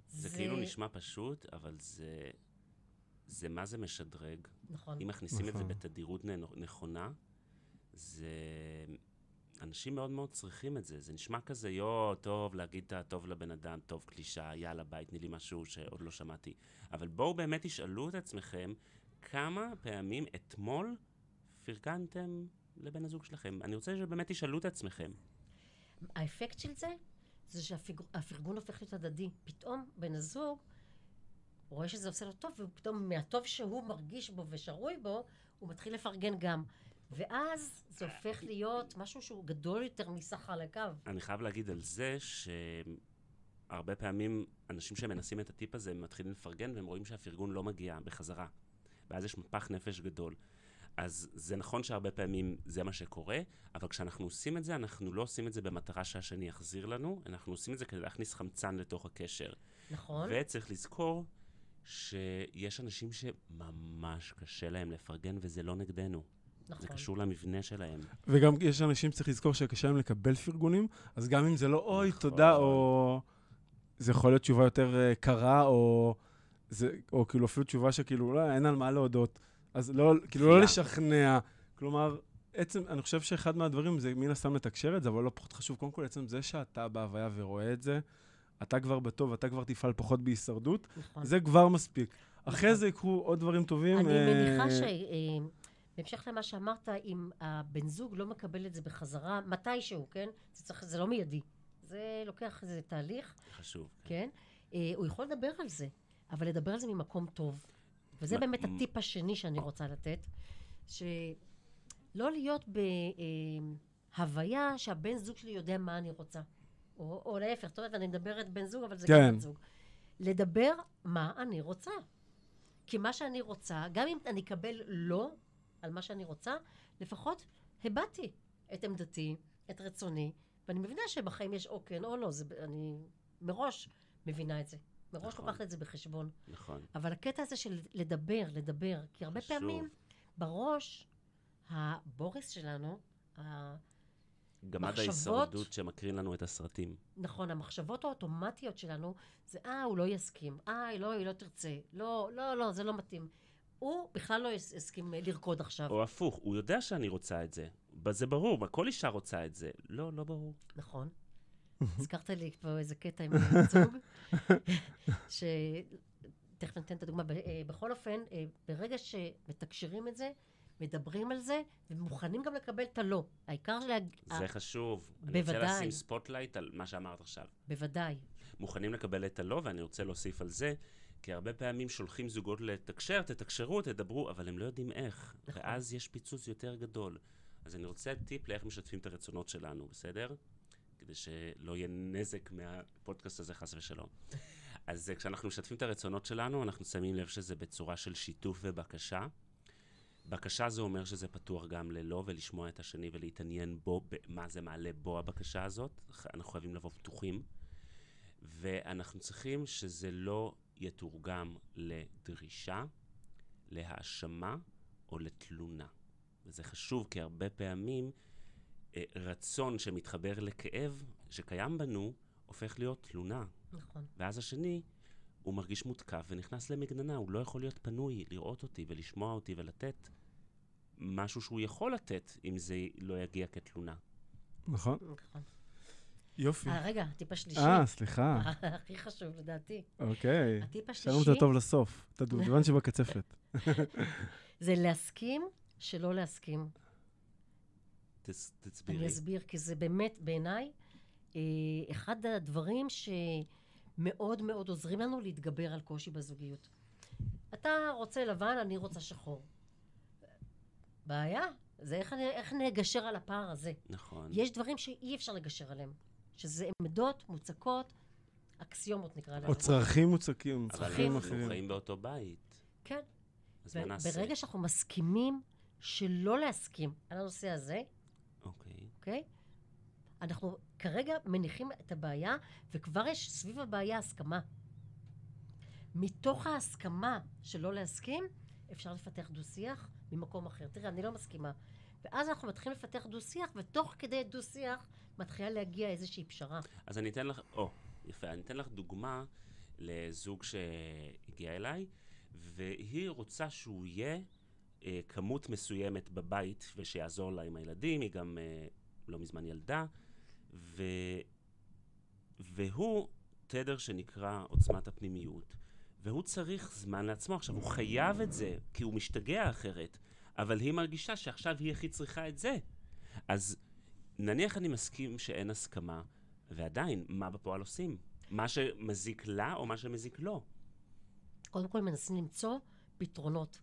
S1: זה כאילו נשמע פשוט, אבל זה... זה מה זה משדרג.
S3: נכון,
S1: אם מכניסים את זה
S2: נכון.
S1: בתדירות נכונה, זה... אנשים מאוד מאוד צריכים את זה. זה נשמע כזה, יואו, טוב, להגיד את הטוב לבן אדם, טוב קלישאה, יאללה, ביי, תני לי משהו שעוד לא שמעתי. אבל בואו באמת תשאלו את עצמכם, כמה פעמים אתמול פרגנתם לבן הזוג שלכם? אני רוצה שבאמת תשאלו את עצמכם.
S3: האפקט של זה, זה שהפרגון הופך להיות הדדי. פתאום בן הזוג רואה שזה עושה לו טוב, ופתאום מהטוב שהוא מרגיש בו ושרוי בו, הוא מתחיל לפרגן גם. ואז זה הופך להיות משהו שהוא גדול יותר מסך חלקיו.
S1: אני חייב להגיד על זה שהרבה פעמים אנשים שמנסים את הטיפ הזה, הם מתחילים לפרגן והם רואים שהפרגון לא מגיע בחזרה. ואז יש מפח נפש גדול. אז זה נכון שהרבה פעמים זה מה שקורה, אבל כשאנחנו עושים את זה, אנחנו לא עושים את זה במטרה שהשני יחזיר לנו, אנחנו עושים את זה כדי להכניס חמצן לתוך הקשר.
S3: נכון?
S1: וצריך לזכור שיש אנשים שממש קשה להם לפרגן, וזה לא נגדנו. זה
S3: נכון.
S1: קשור למבנה שלהם.
S2: וגם יש אנשים שצריך לזכור שקשה להם לקבל פרגונים, אז גם אם זה לא אוי,
S1: נכון.
S2: תודה, או... זה יכול להיות תשובה יותר אה, קרה, או... זה, או כאילו אפילו תשובה שכאילו, לא, אין על מה להודות. אז לא, כאילו לא. לשכנע. כלומר, עצם, אני חושב שאחד מהדברים זה מן הסתם לתקשר את זה, אבל לא פחות חשוב, קודם כל, עצם זה שאתה בהוויה ורואה את זה, אתה כבר בטוב, אתה כבר תפעל פחות בהישרדות,
S3: נכון.
S2: זה כבר מספיק. אחרי
S3: נכון.
S2: זה יקרו עוד דברים טובים.
S3: אני
S2: אה,
S3: מניחה ש... אה, בהמשך למה שאמרת, אם הבן זוג לא מקבל את זה בחזרה, מתישהו, כן? זה, צריך, זה לא מיידי. זה לוקח איזה תהליך,
S1: חשוב.
S3: כן? אה, הוא יכול לדבר על זה, אבל לדבר על זה ממקום טוב. וזה באמת הטיפ השני שאני רוצה לתת, שלא להיות בהוויה שהבן זוג שלי יודע מה אני רוצה. או, או להפך, זאת אומרת, אני מדברת בן זוג, אבל זה
S2: כן.
S3: גם בן זוג. לדבר מה אני רוצה. כי מה שאני רוצה, גם אם אני אקבל לא על מה שאני רוצה, לפחות הבעתי את עמדתי, את רצוני, ואני מבינה שבחיים יש או כן או לא, זה, אני מראש מבינה את זה. מראש
S1: נכון.
S3: לוקחת את זה בחשבון.
S1: נכון.
S3: אבל הקטע הזה של לדבר, לדבר, כי הרבה
S1: חשוב.
S3: פעמים בראש, הבוריס שלנו.
S1: גם עד
S3: מחשבות-
S1: ההישרדות שמקרין לנו את הסרטים.
S3: נכון, המחשבות האוטומטיות שלנו זה, אה, הוא לא יסכים, אה, לא, היא לא תרצה, לא, לא, לא, זה לא מתאים. הוא בכלל לא יס- יסכים לרקוד עכשיו.
S1: או הפוך, הוא יודע שאני רוצה את זה. זה ברור, כל אישה רוצה את זה. לא, לא ברור.
S3: נכון. הזכרת לי פה איזה קטע עם זוג, ש... תכף ניתן את הדוגמה. אה, בכל אופן, אה, ברגע שמתקשרים את זה, מדברים על זה, ומוכנים גם לקבל את הלא. העיקר.
S1: זה
S3: ה-
S1: חשוב. אני רוצה
S3: בוודאי.
S1: לשים spotlight על מה שאמרת עכשיו.
S3: בוודאי.
S1: מוכנים לקבל את הלא, ואני רוצה להוסיף על זה, כי הרבה פעמים שולחים זוגות לתקשר, תתקשרו, תדברו, אבל הם לא יודעים איך.
S3: נכון.
S1: ואז יש פיצוץ יותר גדול. אז אני רוצה טיפ לאיך משתפים את הרצונות שלנו, בסדר? כדי שלא יהיה נזק מהפודקאסט הזה, חס ושלום. אז אה, כשאנחנו משתפים את הרצונות שלנו, אנחנו שמים לב שזה בצורה של שיתוף ובקשה. בקשה זה אומר שזה פתוח גם ללא, ולשמוע את השני ולהתעניין בו, מה זה מעלה בו הבקשה הזאת. אנחנו חייבים לבוא פתוחים. ואנחנו צריכים שזה לא יתורגם לדרישה, להאשמה או לתלונה. וזה חשוב, כי הרבה פעמים רצון שמתחבר לכאב שקיים בנו, הופך להיות תלונה.
S3: נכון.
S1: ואז השני, הוא מרגיש מותקף ונכנס למגננה, הוא לא יכול להיות פנוי לראות אותי ולשמוע אותי ולתת משהו שהוא יכול לתת, אם זה לא יגיע כתלונה.
S2: נכון.
S3: נכון.
S2: יופי.
S3: אה, רגע, הטיפ השלישי.
S2: אה, סליחה.
S3: הכי חשוב לדעתי.
S2: אוקיי.
S3: הטיפ
S2: שלום את
S3: השלישי
S2: הטוב לסוף. את הדובדבן שבקצפת.
S3: זה להסכים שלא להסכים.
S1: תס-
S3: אני
S1: תסבירי.
S3: אסביר, כי זה באמת, בעיניי, אה, אחד הדברים שמאוד מאוד עוזרים לנו להתגבר על קושי בזוגיות. אתה רוצה לבן, אני רוצה שחור. בעיה, זה איך, אני- איך נגשר על הפער הזה.
S1: נכון.
S3: יש דברים שאי אפשר לגשר עליהם, שזה עמדות מוצקות, אקסיומות נקרא לזה.
S2: או צרכים מוצקים,
S1: אבל
S2: צרכים
S1: אנחנו
S2: אחרים.
S1: חיים באותו בית,
S3: כן.
S1: אז מה נעשה?
S3: ברגע שאנחנו מסכימים שלא להסכים על הנושא הזה,
S1: אוקיי.
S3: אנחנו כרגע מניחים את הבעיה, וכבר יש סביב הבעיה הסכמה. מתוך ההסכמה שלא להסכים, אפשר לפתח דו-שיח ממקום אחר. תראה, אני לא מסכימה. ואז אנחנו מתחילים לפתח דו-שיח, ותוך כדי דו-שיח מתחילה להגיע איזושהי פשרה.
S1: אז אני אתן לך, או, יפה, אני אתן לך דוגמה לזוג שהגיע אליי, והיא רוצה שהוא יהיה אה, כמות מסוימת בבית ושיעזור לה עם הילדים, היא גם אה, לא מזמן ילדה, ו... והוא תדר שנקרא עוצמת הפנימיות, והוא צריך זמן לעצמו. עכשיו, הוא חייב את זה, כי הוא משתגע אחרת, אבל היא מרגישה שעכשיו היא הכי צריכה את זה. אז נניח אני מסכים שאין הסכמה, ועדיין, מה בפועל עושים? מה שמזיק לה או מה שמזיק לו?
S3: קודם כל מנסים למצוא פתרונות,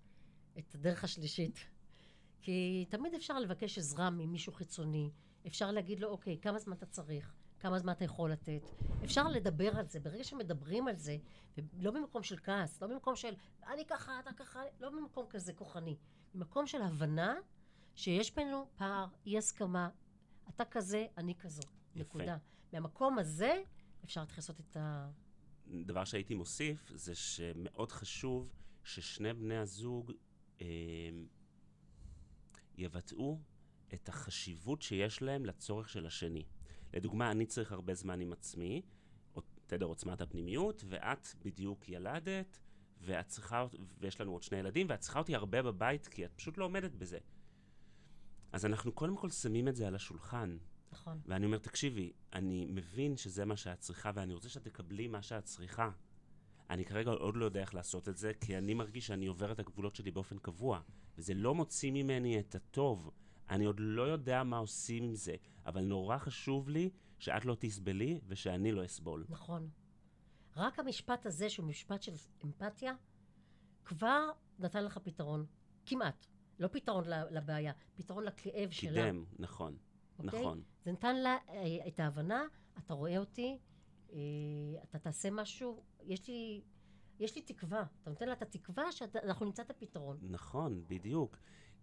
S3: את הדרך השלישית. כי תמיד אפשר לבקש עזרה ממישהו חיצוני, אפשר להגיד לו, אוקיי, כמה זמן אתה צריך? כמה זמן אתה יכול לתת? אפשר לדבר על זה. ברגע שמדברים על זה, ולא במקום של כעס, לא במקום של אני ככה, אתה ככה, לא במקום כזה כוחני. במקום של הבנה שיש בינינו פער, אי הסכמה, אתה כזה, אני כזו.
S1: יפה.
S3: נקודה. מהמקום הזה אפשר לעשות את ה...
S1: דבר שהייתי מוסיף זה שמאוד חשוב ששני בני הזוג אה, יבטאו את החשיבות שיש להם לצורך של השני. לדוגמה, אני צריך הרבה זמן עם עצמי, תדר עוצמת הפנימיות, ואת בדיוק ילדת, ואת צריכה, ויש לנו עוד שני ילדים, ואת צריכה אותי הרבה בבית, כי את פשוט לא עומדת בזה. אז אנחנו קודם כל שמים את זה על השולחן.
S3: נכון.
S1: ואני אומר, תקשיבי, אני מבין שזה מה שאת צריכה, ואני רוצה שאת תקבלי מה שאת צריכה. אני כרגע עוד לא יודע איך לעשות את זה, כי אני מרגיש שאני עובר את הגבולות שלי באופן קבוע, וזה לא מוציא ממני את הטוב. אני עוד לא יודע מה עושים עם זה, אבל נורא חשוב לי שאת לא תסבלי ושאני לא אסבול.
S3: נכון. רק המשפט הזה, שהוא משפט של אמפתיה, כבר נתן לך פתרון. כמעט. לא פתרון לבעיה, פתרון לכאב שלה.
S1: קידם, נכון,
S3: אוקיי?
S1: נכון.
S3: זה נתן לה אה, את ההבנה, אתה רואה אותי, אה, אתה תעשה משהו, יש לי, יש לי תקווה. אתה נותן לה את התקווה שאנחנו נמצא את הפתרון.
S1: נכון, בדיוק.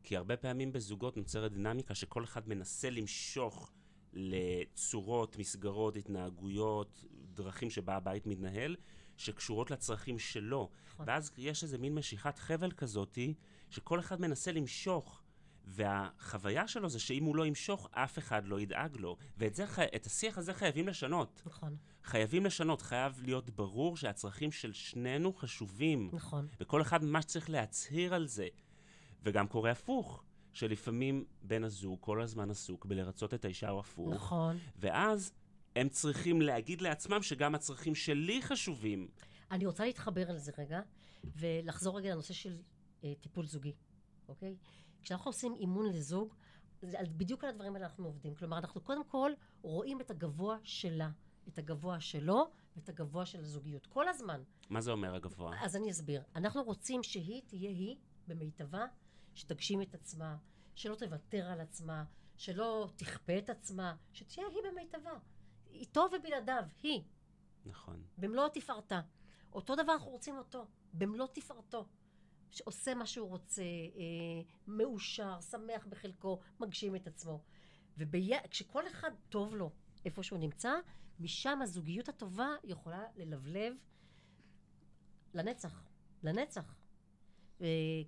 S1: כי הרבה פעמים בזוגות נוצרת דינמיקה שכל אחד מנסה למשוך לצורות, מסגרות, התנהגויות, דרכים שבה הבית מתנהל, שקשורות לצרכים שלו.
S3: נכון.
S1: ואז יש איזה מין משיכת חבל כזאתי, שכל אחד מנסה למשוך. והחוויה שלו זה שאם הוא לא ימשוך, אף אחד לא ידאג לו. ואת זה, את השיח הזה חייבים לשנות.
S3: נכון,
S1: חייבים לשנות, חייב להיות ברור שהצרכים של שנינו חשובים.
S3: נכון.
S1: וכל אחד ממש צריך להצהיר על זה. וגם קורה הפוך, שלפעמים בן הזוג כל הזמן עסוק בלרצות את האישה או הפוך,
S3: נכון.
S1: ואז הם צריכים להגיד לעצמם שגם הצרכים שלי חשובים.
S3: אני רוצה להתחבר על זה רגע, ולחזור רגע לנושא של אה, טיפול זוגי, אוקיי? כשאנחנו עושים אימון לזוג, בדיוק על הדברים האלה אנחנו עובדים. כלומר, אנחנו קודם כל רואים את הגבוה שלה, את הגבוה שלו ואת הגבוה של הזוגיות. כל הזמן.
S1: מה זה אומר הגבוה?
S3: אז אני אסביר. אנחנו רוצים שהיא תהיה היא במיטבה, שתגשים את עצמה, שלא תוותר על עצמה, שלא תכפה את עצמה, שתהיה היא במיטבה. איתו ובלעדיו, היא.
S1: נכון.
S3: במלוא תפארתה. אותו דבר אנחנו רוצים אותו, במלוא תפארתו. שעושה מה שהוא רוצה, אה, מאושר, שמח בחלקו, מגשים את עצמו. וכשכל אחד טוב לו איפה שהוא נמצא, משם הזוגיות הטובה יכולה ללבלב לנצח. לנצח.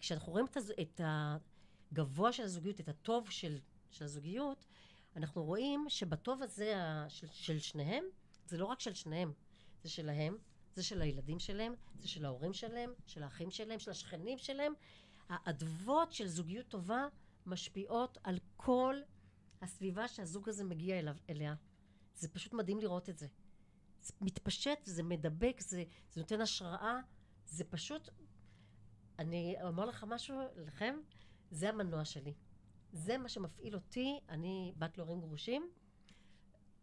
S3: כשאנחנו רואים את, הגבוה של הזוגיות, את הטוב של, של הזוגיות, אנחנו רואים שבטוב הזה של, של שניהם, זה לא רק של שניהם, זה שלהם, זה של הילדים שלהם, זה של ההורים שלהם, של האחים שלהם, של השכנים שלהם. האדוות של זוגיות טובה משפיעות על כל הסביבה שהזוג הזה מגיע אליו, אליה. זה פשוט מדהים לראות את זה. זה מתפשט, זה מדבק, זה, זה נותן השראה, זה פשוט... אני אומר לך משהו, לכם, זה המנוע שלי. זה מה שמפעיל אותי, אני בת להורים גרושים.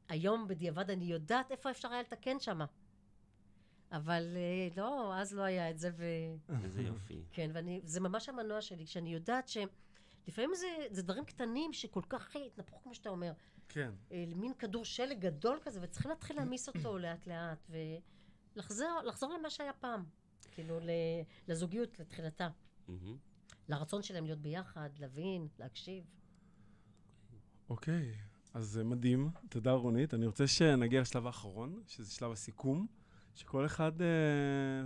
S3: היום בדיעבד אני יודעת איפה אפשר היה לתקן שם. אבל אה, לא, אז לא היה את זה, ו...
S1: איזה יופי.
S3: כן, וזה ממש המנוע שלי, שאני יודעת שלפעמים זה, זה דברים קטנים שכל כך התנפחו, כמו שאתה אומר.
S2: כן.
S3: אה, מין כדור שלג גדול כזה, וצריכים להתחיל להעמיס אותו לאט לאט, ולחזור למה שהיה פעם. כאילו, לזוגיות, לתחילתה. לרצון שלהם להיות ביחד, להבין, להקשיב.
S2: אוקיי, אז זה מדהים. תודה, רונית. אני רוצה שנגיע לשלב האחרון, שזה שלב הסיכום, שכל אחד אה,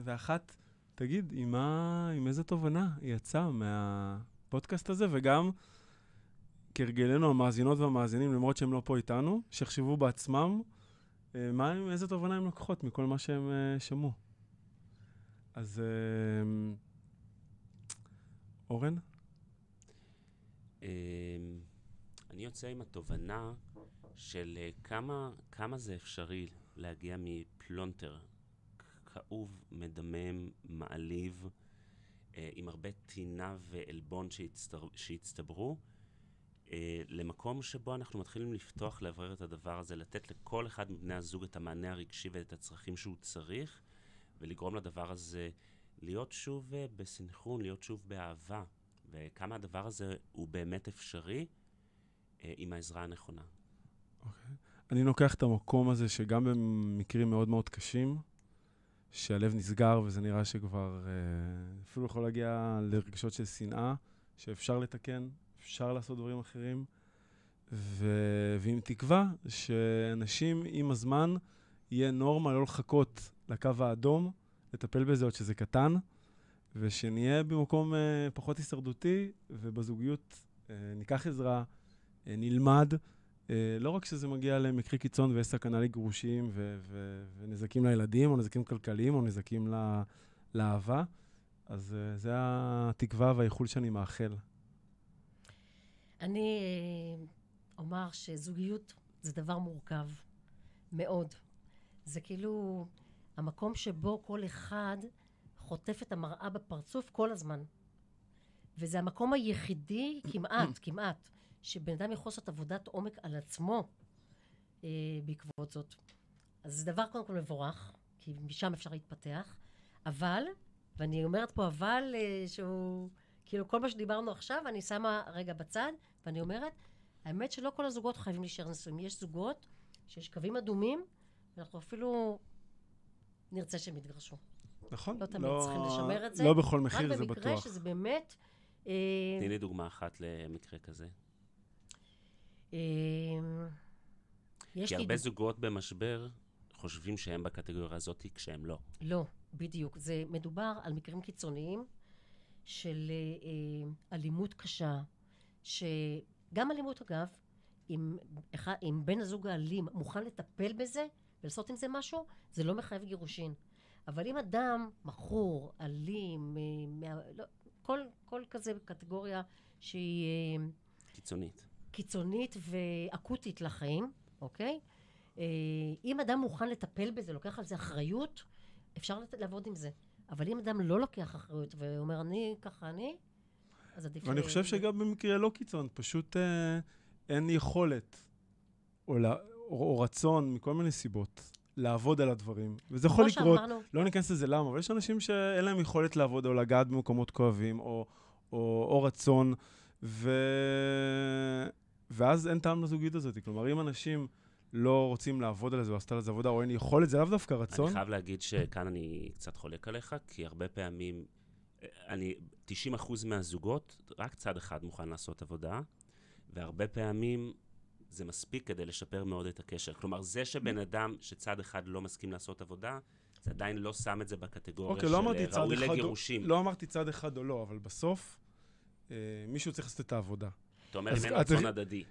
S2: ואחת תגיד עם, מה, עם איזה תובנה היא יצאה מהפודקאסט הזה, וגם כהרגלנו המאזינות והמאזינים, למרות שהם לא פה איתנו, שיחשבו בעצמם אה, מה, איזה תובנה הם לוקחות מכל מה שהם אה, שמעו. אז אה, אורן?
S1: אמ, אני יוצא עם התובנה של אה, כמה, זה אפשרי להגיע מפלונטר כאוב, מדמם, מעליב, אה, עם הרבה טינה ועלבון שהצטברו, אה, למקום שבו אנחנו מתחילים לפתוח, לאוורר את הדבר הזה, לתת לכל אחד מבני הזוג את המענה הרגשי ואת הצרכים שהוא צריך, ולגרום לדבר הזה להיות שוב uh, בסנכרון, להיות שוב באהבה, וכמה הדבר הזה הוא באמת אפשרי uh, עם העזרה הנכונה.
S2: אוקיי. Okay. אני לוקח את המקום הזה שגם במקרים מאוד מאוד קשים, שהלב נסגר וזה נראה שכבר uh, אפילו יכול להגיע לרגשות של שנאה, שאפשר לתקן, אפשר לעשות דברים אחרים, ו... ועם תקווה שאנשים עם הזמן יהיה נורמה לא לחכות לקו האדום, לטפל בזה עוד שזה קטן, ושנהיה במקום uh, פחות הישרדותי, ובזוגיות uh, ניקח עזרה, uh, נלמד. Uh, לא רק שזה מגיע למקרי קיצון ויש סכנה לגירושים ו- ו- ונזקים לילדים, או נזקים כלכליים, או נזקים לה- לאהבה, אז uh, זה התקווה והאיחול שאני מאחל.
S3: אני אומר שזוגיות זה דבר מורכב מאוד. זה כאילו המקום שבו כל אחד חוטף את המראה בפרצוף כל הזמן. וזה המקום היחידי, כמעט, כמעט, שבן אדם יכול לעשות עבודת עומק על עצמו אה, בעקבות זאת. אז זה דבר קודם כל מבורך, כי משם אפשר להתפתח, אבל, ואני אומרת פה אבל, אה, שהוא, כאילו כל מה שדיברנו עכשיו, אני שמה רגע בצד, ואני אומרת, האמת שלא כל הזוגות חייבים להישאר נשואים. יש זוגות שיש קווים אדומים, ואנחנו אפילו נרצה שהם יתגרשו.
S2: נכון.
S3: לא תמיד לא, צריכים לשמר את זה.
S2: לא בכל מחיר, זה בטוח.
S3: רק במקרה שזה באמת...
S1: אה, תני לי דוגמה אחת למקרה כזה.
S3: אה,
S1: כי הרבה זוגות במשבר חושבים שהם בקטגוריה הזאת כשהם לא.
S3: לא, בדיוק. זה מדובר על מקרים קיצוניים של אה, אלימות קשה, שגם אלימות אגב, אם, אם בן הזוג האלים מוכן לטפל בזה, ולעשות עם זה משהו, זה לא מחייב גירושין. אבל אם אדם מכור, אלים, מה, לא, כל, כל כזה קטגוריה שהיא... אה,
S1: קיצונית.
S3: קיצונית ואקוטית לחיים, אוקיי? אה, אם אדם מוכן לטפל בזה, לוקח על זה אחריות, אפשר לעבוד עם זה. אבל אם אדם לא לוקח אחריות ואומר, אני ככה אני, אז עדיף...
S2: ואני חושב שגם במקרה לא קיצון, פשוט אה, אין יכולת, או, או רצון, מכל מיני סיבות, לעבוד על הדברים. וזה יכול לקרות, שאמרנו. לא ניכנס לזה למה, אבל יש אנשים שאין להם יכולת לעבוד או לגעת במקומות כואבים, או, או, או רצון, ו... ואז אין טעם לזוגיות הזאת. כלומר, אם אנשים לא רוצים לעבוד על זה, או לעשות על זה עבודה, או אין יכולת, זה לאו דווקא רצון.
S1: אני חייב להגיד שכאן אני קצת חולק עליך, כי הרבה פעמים, אני, 90% מהזוגות, רק צד אחד מוכן לעשות עבודה, והרבה פעמים זה מספיק כדי לשפר מאוד את הקשר. כלומר, זה שבן אדם, שצד אחד לא מסכים לעשות עבודה, זה עדיין לא שם את זה בקטגוריה
S2: אוקיי,
S1: של לא ראוי לגירושים.
S2: לא אמרתי צד אחד או לא, אבל בסוף אה, מישהו צריך לעשות את העבודה.
S1: אתה אומר, אם אין רצון הדדי.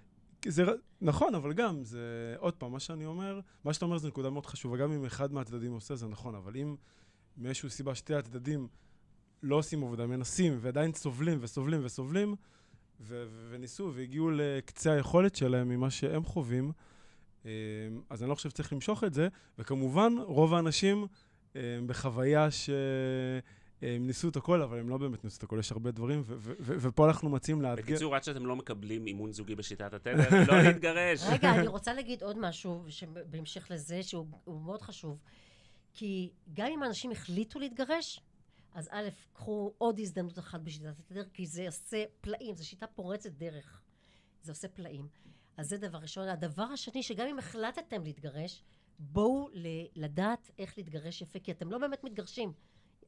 S2: זה, נכון, אבל גם, זה, עוד פעם, מה שאני אומר, מה שאתה אומר זה נקודה מאוד חשובה, גם אם אחד מהצדדים עושה, זה נכון, אבל אם מאיזושהי סיבה שתי הצדדים לא עושים עבודה, מנסים ועדיין סובלים וסובלים וסובלים, ו- ו- וניסו והגיעו לקצה היכולת שלהם ממה שהם חווים, אז אני לא חושב שצריך למשוך את זה, וכמובן, רוב האנשים בחוויה ש... הם ניסו את הכל, אבל הם לא באמת ניסו את הכל, יש הרבה דברים, ופה אנחנו מציעים לאתגר.
S1: בקיצור, עד שאתם לא מקבלים אימון זוגי בשיטת התדר, לא להתגרש.
S3: רגע, אני רוצה להגיד עוד משהו, בהמשך לזה, שהוא מאוד חשוב. כי גם אם אנשים החליטו להתגרש, אז א', קחו עוד הזדמנות אחת בשיטת התדר, כי זה עושה פלאים, זו שיטה פורצת דרך. זה עושה פלאים. אז זה דבר ראשון. הדבר השני, שגם אם החלטתם להתגרש, בואו לדעת איך להתגרש יפה, כי אתם לא באמת מתגרשים.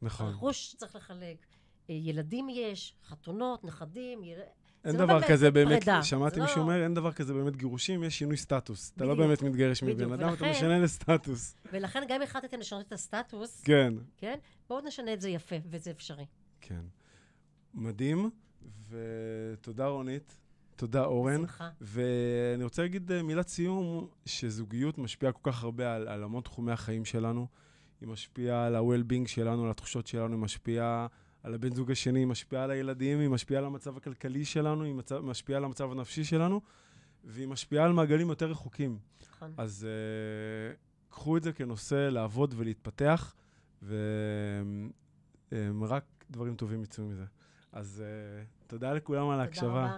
S2: נכון.
S3: רכוש צריך לחלק, אה, ילדים יש, חתונות, נכדים, יל...
S2: אין דבר לא כזה באמת, פרידה. שמעתי מישהו לא... אומר, אין דבר כזה באמת גירושים, יש שינוי סטטוס. אתה לא באמת מתגרש מבן אדם, אתה משנה לסטטוס.
S3: ולכן גם החלטתם לשנות את הסטטוס,
S2: כן.
S3: כן? בואו נשנה את זה יפה, וזה אפשרי.
S2: כן. מדהים, ותודה רונית. תודה אורן.
S3: בשמחה.
S2: ואני רוצה להגיד אה, מילת סיום, שזוגיות משפיעה כל כך הרבה על, על המון תחומי החיים שלנו. היא משפיעה על ה-well-being שלנו, על התחושות שלנו, היא משפיעה על הבן זוג השני, היא משפיעה על הילדים, היא משפיעה על המצב הכלכלי שלנו, היא מצב, משפיעה על המצב הנפשי שלנו, והיא משפיעה על מעגלים יותר רחוקים.
S3: נכון.
S2: אז uh, קחו את זה כנושא לעבוד ולהתפתח, ורק um, דברים טובים יצאו מזה. אז uh, תודה לכולם על ההקשבה. תודה רבה.